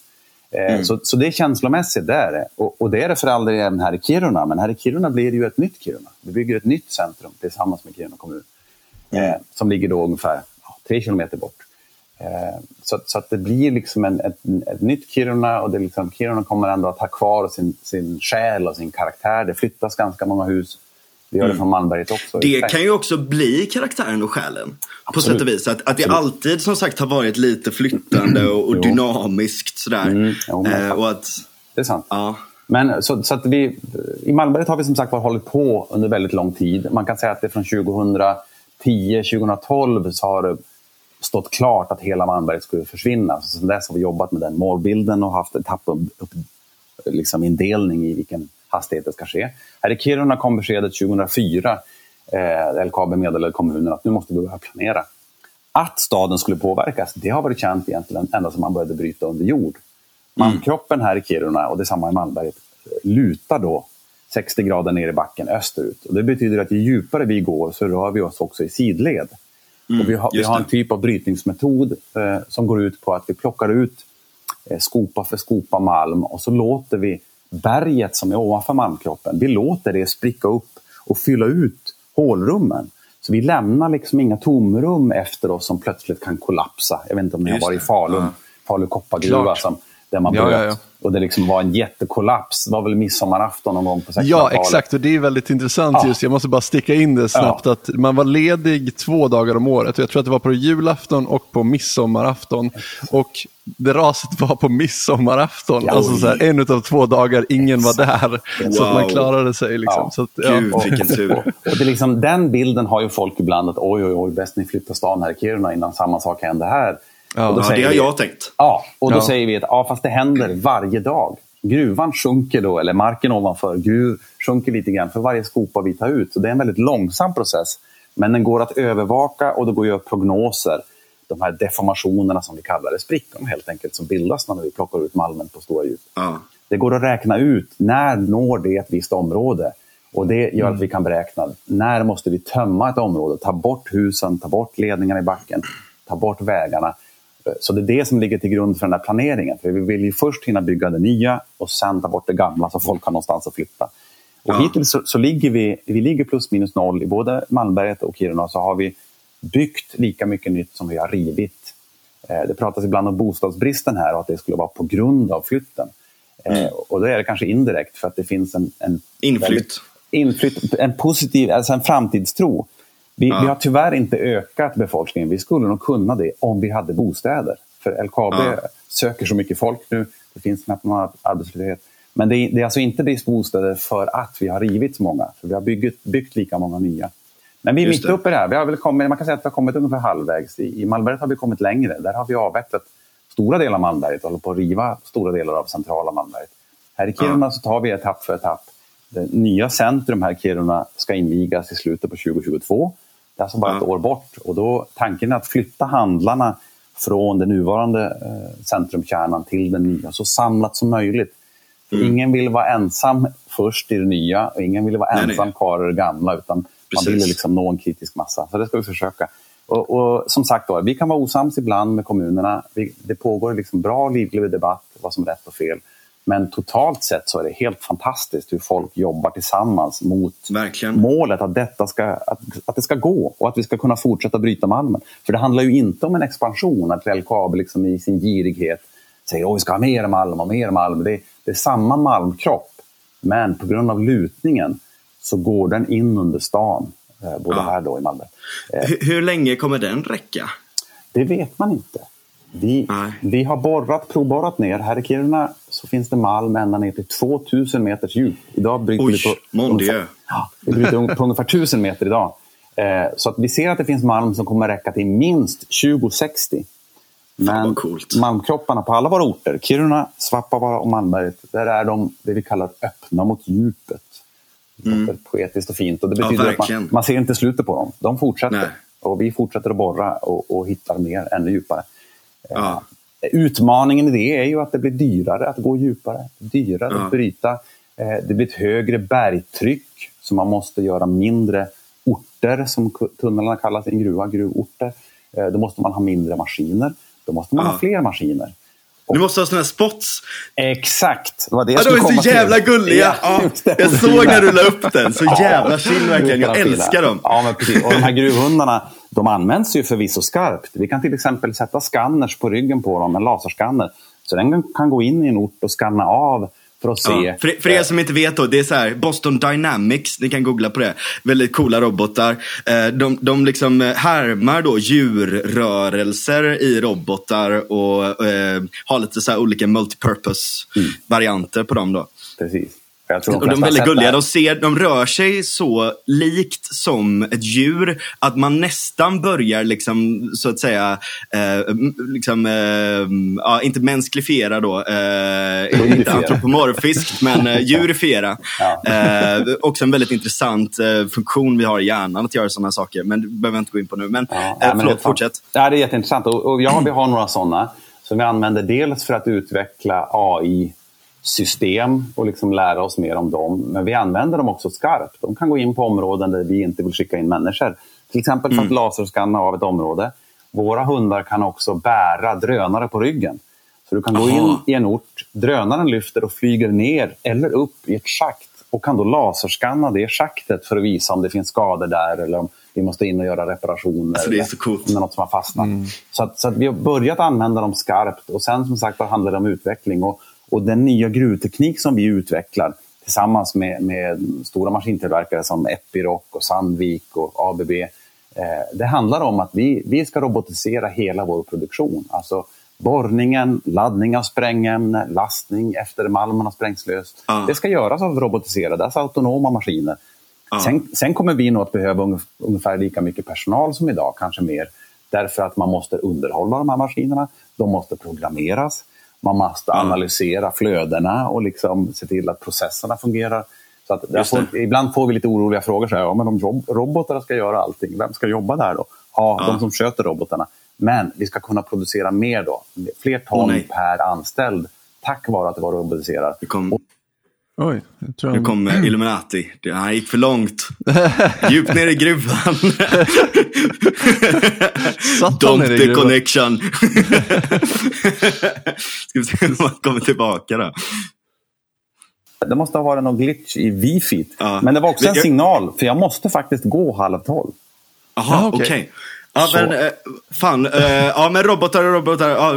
Eh, mm. Så, så det är känslomässigt, det är det. Och, och det är det för all del även här i Kiruna. Men här i Kiruna blir det ju ett nytt Kiruna. Vi bygger ett nytt centrum tillsammans med Kiruna kommun. Mm. Eh, som ligger då ungefär ja, tre kilometer bort. Eh, så, så, att det blir liksom en, ett, ett nytt Kiruna och det liksom, Kiruna kommer ändå att ha kvar sin, sin själ och sin karaktär. Det flyttas ganska många hus. Det gör det mm. från Malmberget också. Det kan ju också bli karaktären och själen. Absolut. På sätt och vis. Att, att det alltid som sagt har varit lite flyttande och, och dynamiskt sådär. Mm. Jo, eh, och att, det är sant. Ja. Men så, så, att vi, I Malmberget har vi som sagt var hållit på under väldigt lång tid. Man kan säga att det från 2010, 2012 så har det stått klart att hela Malmberget skulle försvinna. Så sedan dess har vi jobbat med den målbilden och haft etappindelning liksom i vilken hastighet det ska ske. Här i Kiruna kom beskedet 2004. Eh, LKAB meddelade kommunen att nu måste vi börja planera. Att staden skulle påverkas, det har varit känt egentligen ända sedan man började bryta under jord. Malmkroppen mm. här i Kiruna och detsamma i Malmberget lutar då 60 grader ner i backen österut. Och det betyder att ju djupare vi går så rör vi oss också i sidled. Mm, och vi, har, vi har en typ av brytningsmetod eh, som går ut på att vi plockar ut eh, skopa för skopa malm och så låter vi berget som är ovanför malmkroppen, vi låter det spricka upp och fylla ut hålrummen. Så vi lämnar liksom inga tomrum efter oss som plötsligt kan kollapsa. Jag vet inte om ni har varit i Falun, ja. Falu koppargruva, som, där man bröt. Ja, ja, och det liksom var en jättekollaps. Det var väl midsommarafton någon gång på 60-talet. Ja, exakt. Och det är väldigt intressant ja. just. Jag måste bara sticka in det snabbt. Ja. att Man var ledig två dagar om året. Jag tror att det var på julafton och på midsommarafton. Och det raset var på midsommarafton. Ja, alltså så här, en av två dagar ingen var där. Wow. Så att man klarade sig. Liksom. Ja. Så att, ja. Gud, vilken tur. *laughs* och det liksom, den bilden har ju folk ibland att oj, oj, oj, bäst ni flyttar stan här i Kiruna innan samma sak händer här. Ja, ja det har vi, jag tänkt. Ja, och då ja. säger vi att ja, fast det händer varje dag. Gruvan sjunker då, eller marken ovanför gruv sjunker lite grann för varje skopa vi tar ut. Så det är en väldigt långsam process. Men den går att övervaka och det går att göra prognoser. De här deformationerna som vi kallar det, sprickorna helt enkelt, som bildas när vi plockar ut malmen på stora djup. Ja. Det går att räkna ut när når det ett visst område. Och Det gör mm. att vi kan beräkna när måste vi tömma ett område, ta bort husen, ta bort ledningarna i backen, ta bort vägarna. Så det är det som ligger till grund för den här planeringen. För vi vill ju först hinna bygga det nya och sen ta bort det gamla så folk har någonstans att flytta. Och ja. Hittills så, så, ligger vi, vi ligger plus minus noll i både Malmberget och Kiruna så har vi byggt lika mycket nytt som vi har rivit. Eh, det pratas ibland om bostadsbristen här och att det skulle vara på grund av flytten. Eh, mm. och då är det kanske indirekt för att det finns en, en inflytt. inflytt, en positiv, alltså en framtidstro. Vi, ja. vi, har tyvärr inte ökat befolkningen. Vi skulle nog kunna det om vi hade bostäder. För LKAB ja. söker så mycket folk nu. Det finns knappt någon arbetslöshet. Men det är, det är alltså inte brist på bostäder för att vi har rivit så många. För vi har byggt, byggt lika många nya. Men vi är Just mitt uppe i det här. Vi har väl kommit, man kan säga att vi har kommit ungefär halvvägs. I, I Malmberget har vi kommit längre. Där har vi avvecklat stora delar av Malmberget och håller på att riva stora delar av centrala Malmberget. Här i Kiruna ja. så tar vi etapp för etapp. Det nya centrum här i Kiruna ska invigas i slutet på 2022. Det är alltså bara ett år bort. Och då, tanken är att flytta handlarna från den nuvarande eh, centrumkärnan till den nya så samlat som möjligt. Mm. Ingen vill vara ensam först i det nya och ingen vill vara nej, ensam nej. kvar i det gamla. Utan Precis. man vill liksom nå en kritisk massa. Så det ska vi försöka. Och, och som sagt, då, vi kan vara osams ibland med kommunerna. Vi, det pågår liksom bra livlig debatt vad som är rätt och fel. Men totalt sett så är det helt fantastiskt hur folk jobbar tillsammans mot Verkligen. målet att, detta ska, att, att det ska gå och att vi ska kunna fortsätta bryta malmen. För det handlar ju inte om en expansion, att LKAB liksom i sin girighet säger att vi ska ha mer malm och mer malm. Det, det är samma malmkropp, men på grund av lutningen så går den in under stan, eh, både ja. här då i Malmö. Eh, hur, hur länge kommer den räcka? Det vet man inte. Vi, vi har borrat, provborrat ner. Här i Kiruna så finns det malm ända ner till 2000 meters djup. Idag bryter Oj, vi på, ungefär, ja, vi bryter på ungefär 1000 meter idag. Eh, så att vi ser att det finns malm som kommer räcka till minst 2060. Men malmkropparna på alla våra orter, Kiruna, Svappavaara och Malmberget, där är de det vi kallar öppna mot djupet. Mm. Poetiskt och fint. Och det betyder ja, att man, man, ser inte slutet på dem. De fortsätter. Nej. Och vi fortsätter att borra och, och hittar mer, ännu djupare. Ja. Utmaningen i det är ju att det blir dyrare att gå djupare, dyrare ja. att bryta. Eh, det blir ett högre bergtryck, så man måste göra mindre orter, som tunnlarna kallas i en gruva, gruvorter. Eh, då måste man ha mindre maskiner. Då måste man ja. ha fler maskiner. Du måste ha såna här spots. Exakt. Det var det ja, de är så jävla till. gulliga. Ja, ja. Jag såg när du la upp den. Så jävla chill verkligen. Jag älskar dem. Ja, men precis. Och de här gruvhundarna, de används ju förvisso skarpt. Vi kan till exempel sätta skanners på ryggen på dem, en laserskanner. Så den kan gå in i en ort och skanna av för. Ja, för, för er som inte vet då, det är så här, Boston Dynamics, ni kan googla på det. Väldigt coola robotar. Eh, de, de liksom eh, härmar då djurrörelser i robotar och eh, har lite så olika multipurpose-varianter mm. på dem. då. Precis och de är väldigt gulliga. De, ser, de rör sig så likt som ett djur att man nästan börjar liksom, så att säga, eh, liksom, eh, ja, inte mänsklifiera då, eh, inte antropomorfiskt, men eh, *laughs* djurifiera. Ja. Eh, också en väldigt intressant eh, funktion vi har i hjärnan att göra sådana saker, men det behöver jag inte gå in på nu. Men, ja, eh, förlåt, det fortsätt. Ja, det är jätteintressant och, och ja, vi har några sådana som vi använder dels för att utveckla AI system och liksom lära oss mer om dem. Men vi använder dem också skarpt. De kan gå in på områden där vi inte vill skicka in människor. Till exempel för att mm. laserskanna av ett område. Våra hundar kan också bära drönare på ryggen. Så du kan Aha. gå in i en ort, drönaren lyfter och flyger ner eller upp i ett schakt och kan då laserskanna det schaktet för att visa om det finns skador där eller om vi måste in och göra reparationer. Alltså det är så coolt. Med något som har fastnat. Mm. Så, att, så att vi har börjat använda dem skarpt och sen som sagt handlar det om utveckling. Och, och den nya gruvteknik som vi utvecklar tillsammans med, med stora maskintillverkare som Epiroc och Sandvik och ABB. Eh, det handlar om att vi, vi ska robotisera hela vår produktion. Alltså borrningen, laddning av sprängämne, lastning efter malmen har sprängts lös. Ah. Det ska göras av robotiserade, alltså autonoma maskiner. Ah. Sen, sen, kommer vi nog att behöva ungefär lika mycket personal som idag, kanske mer. Därför att man måste underhålla de här maskinerna, de måste programmeras. Man måste mm. analysera flödena och liksom se till att processerna fungerar. Så att får, ibland får vi lite oroliga frågor. Så här, ja, men om jobb, robotarna ska göra allting, vem ska jobba där då? Ja, ja, de som sköter robotarna. Men vi ska kunna producera mer då. Fler ton oh, per anställd tack vare att det var robotiserat. Det kom, Oj, jag tror Nu kom *clears throat* Illuminati. Han gick för långt. Djupt ner i gruvan. Don't the gruvan. connection. *laughs* Ska vi se om han kommer tillbaka då. Det måste ha varit någon glitch i wifi. Ja. Men det var också en signal, för jag måste faktiskt gå halv tolv. Jaha, okej. Okay. Ja, men eh, fan. Eh, ja, men robotar och robotar. Ja,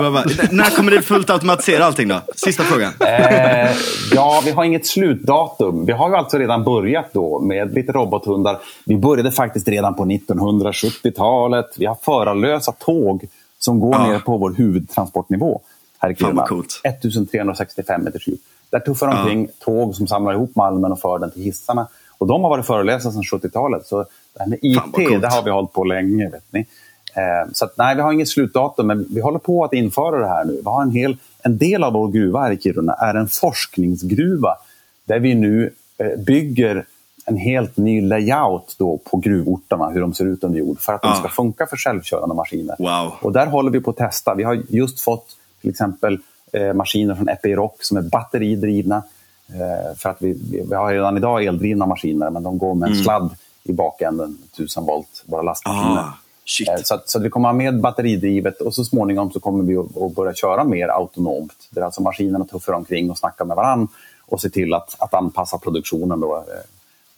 när kommer det fullt automatisera allting då? Sista frågan. Eh, ja, vi har inget slutdatum. Vi har ju alltså redan börjat då med lite robothundar. Vi började faktiskt redan på 1970-talet. Vi har förarlösa tåg som går ja. ner på vår huvudtransportnivå här i Kiruna. 1365 meters djup. Där tuffar omkring ja. tåg som samlar ihop malmen och för den till hissarna. Och de har varit förelösa sedan 70-talet. Så det här med IT, det har vi hållit på länge. Vet ni. Eh, så att, nej, vi har inget slutdatum, men vi håller på att införa det här nu. Vi har en, hel, en del av vår gruva här i Kiruna är en forskningsgruva där vi nu eh, bygger en helt ny layout då på gruvorterna, hur de ser ut under jord, för att ah. de ska funka för självkörande maskiner. Wow. Och där håller vi på att testa. Vi har just fått till exempel eh, maskiner från Epiroc som är batteridrivna. Eh, för att vi, vi har redan idag eldrivna maskiner, men de går med en mm. sladd i bakänden, 1000 volt, våra lastmaskiner. Ah, eh, så, att, så att vi kommer ha med batteridrivet och så småningom så kommer vi att, börja köra mer autonomt. Där alltså maskinerna tuffar omkring och snackar med varandra och ser till att, att anpassa produktionen då, eh,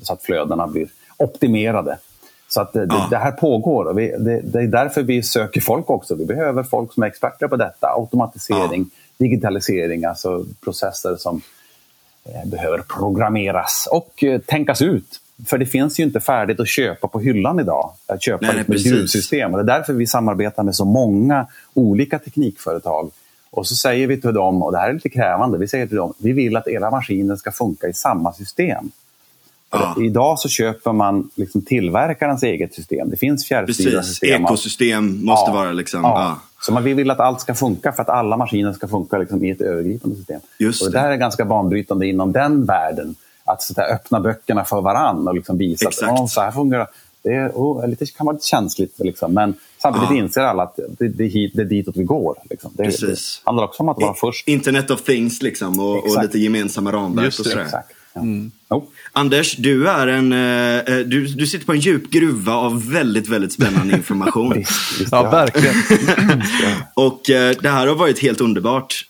så att flödena blir optimerade. Så att det, ah. det här pågår och vi, det, det, är därför vi söker folk också. Vi behöver folk som är experter på detta. Automatisering, ah. digitalisering, alltså processer som eh, behöver programmeras och eh, tänkas ut för det finns ju inte färdigt att köpa på hyllan idag. Att köpa Nej, ett gruvsystem. Det är därför vi samarbetar med så många olika teknikföretag. Och så säger vi till dem, och det här är lite krävande, vi säger till dem, vi vill att era maskiner ska funka i samma system. Ah. Idag så köper man liksom tillverkarens eget system. Det finns fjärrstyrda system. Ekosystem måste ja. vara liksom... Ja. Ah. Så man vill att allt ska funka för att alla maskiner ska funka liksom i ett övergripande system. Just och det. det där är ganska banbrytande inom den världen att så där, öppna böckerna för varandra och liksom visa Exakt. att så här fungerar det. Är, oh, lite, kan vara lite känsligt, liksom. men samtidigt ah. inser alla att det, det, hit, det är ditåt vi går. Liksom. Det, det handlar också om att vara först. Internet of things liksom, och, och lite gemensamma ramverk. Just det, exakt. Ja. Mm. Oh. Anders, du, är en, eh, du, du sitter på en djup gruva av väldigt, väldigt spännande *laughs* information. visst, visst, ja, verkligen. *laughs* och eh, det här har varit helt underbart.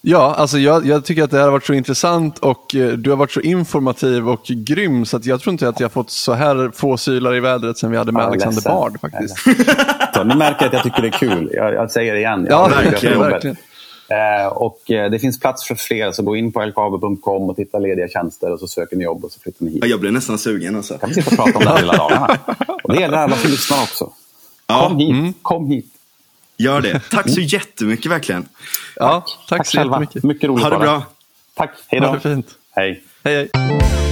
Ja, alltså jag, jag, tycker att det här har varit så intressant och eh, du har varit så informativ och grym så att jag tror inte att jag fått så här få sylar i vädret sen vi hade med ja, Alexander ledsen. Bard faktiskt. så, ni märker att jag tycker det är kul. Jag, jag säger det igen. ja, verkligen. verkligen. Eh, och eh, det finns plats för fler, så gå in på lkab.com och titta lediga tjänster och så söker ni jobb och så flyttar ni hit. Jag blir nästan sugen. Alltså. kan vi sitta och prata om det här hela dagarna. *laughs* Och det gäller alla som lyssnar också. Ja. Kom hit, mm. kom hit. Gör det. Tack så jättemycket verkligen. Ja, tack, tack så jättemycket. Mycket roligt Ha det bra. Tack. Hej då. Ha det fint. Hej. Hej, hej.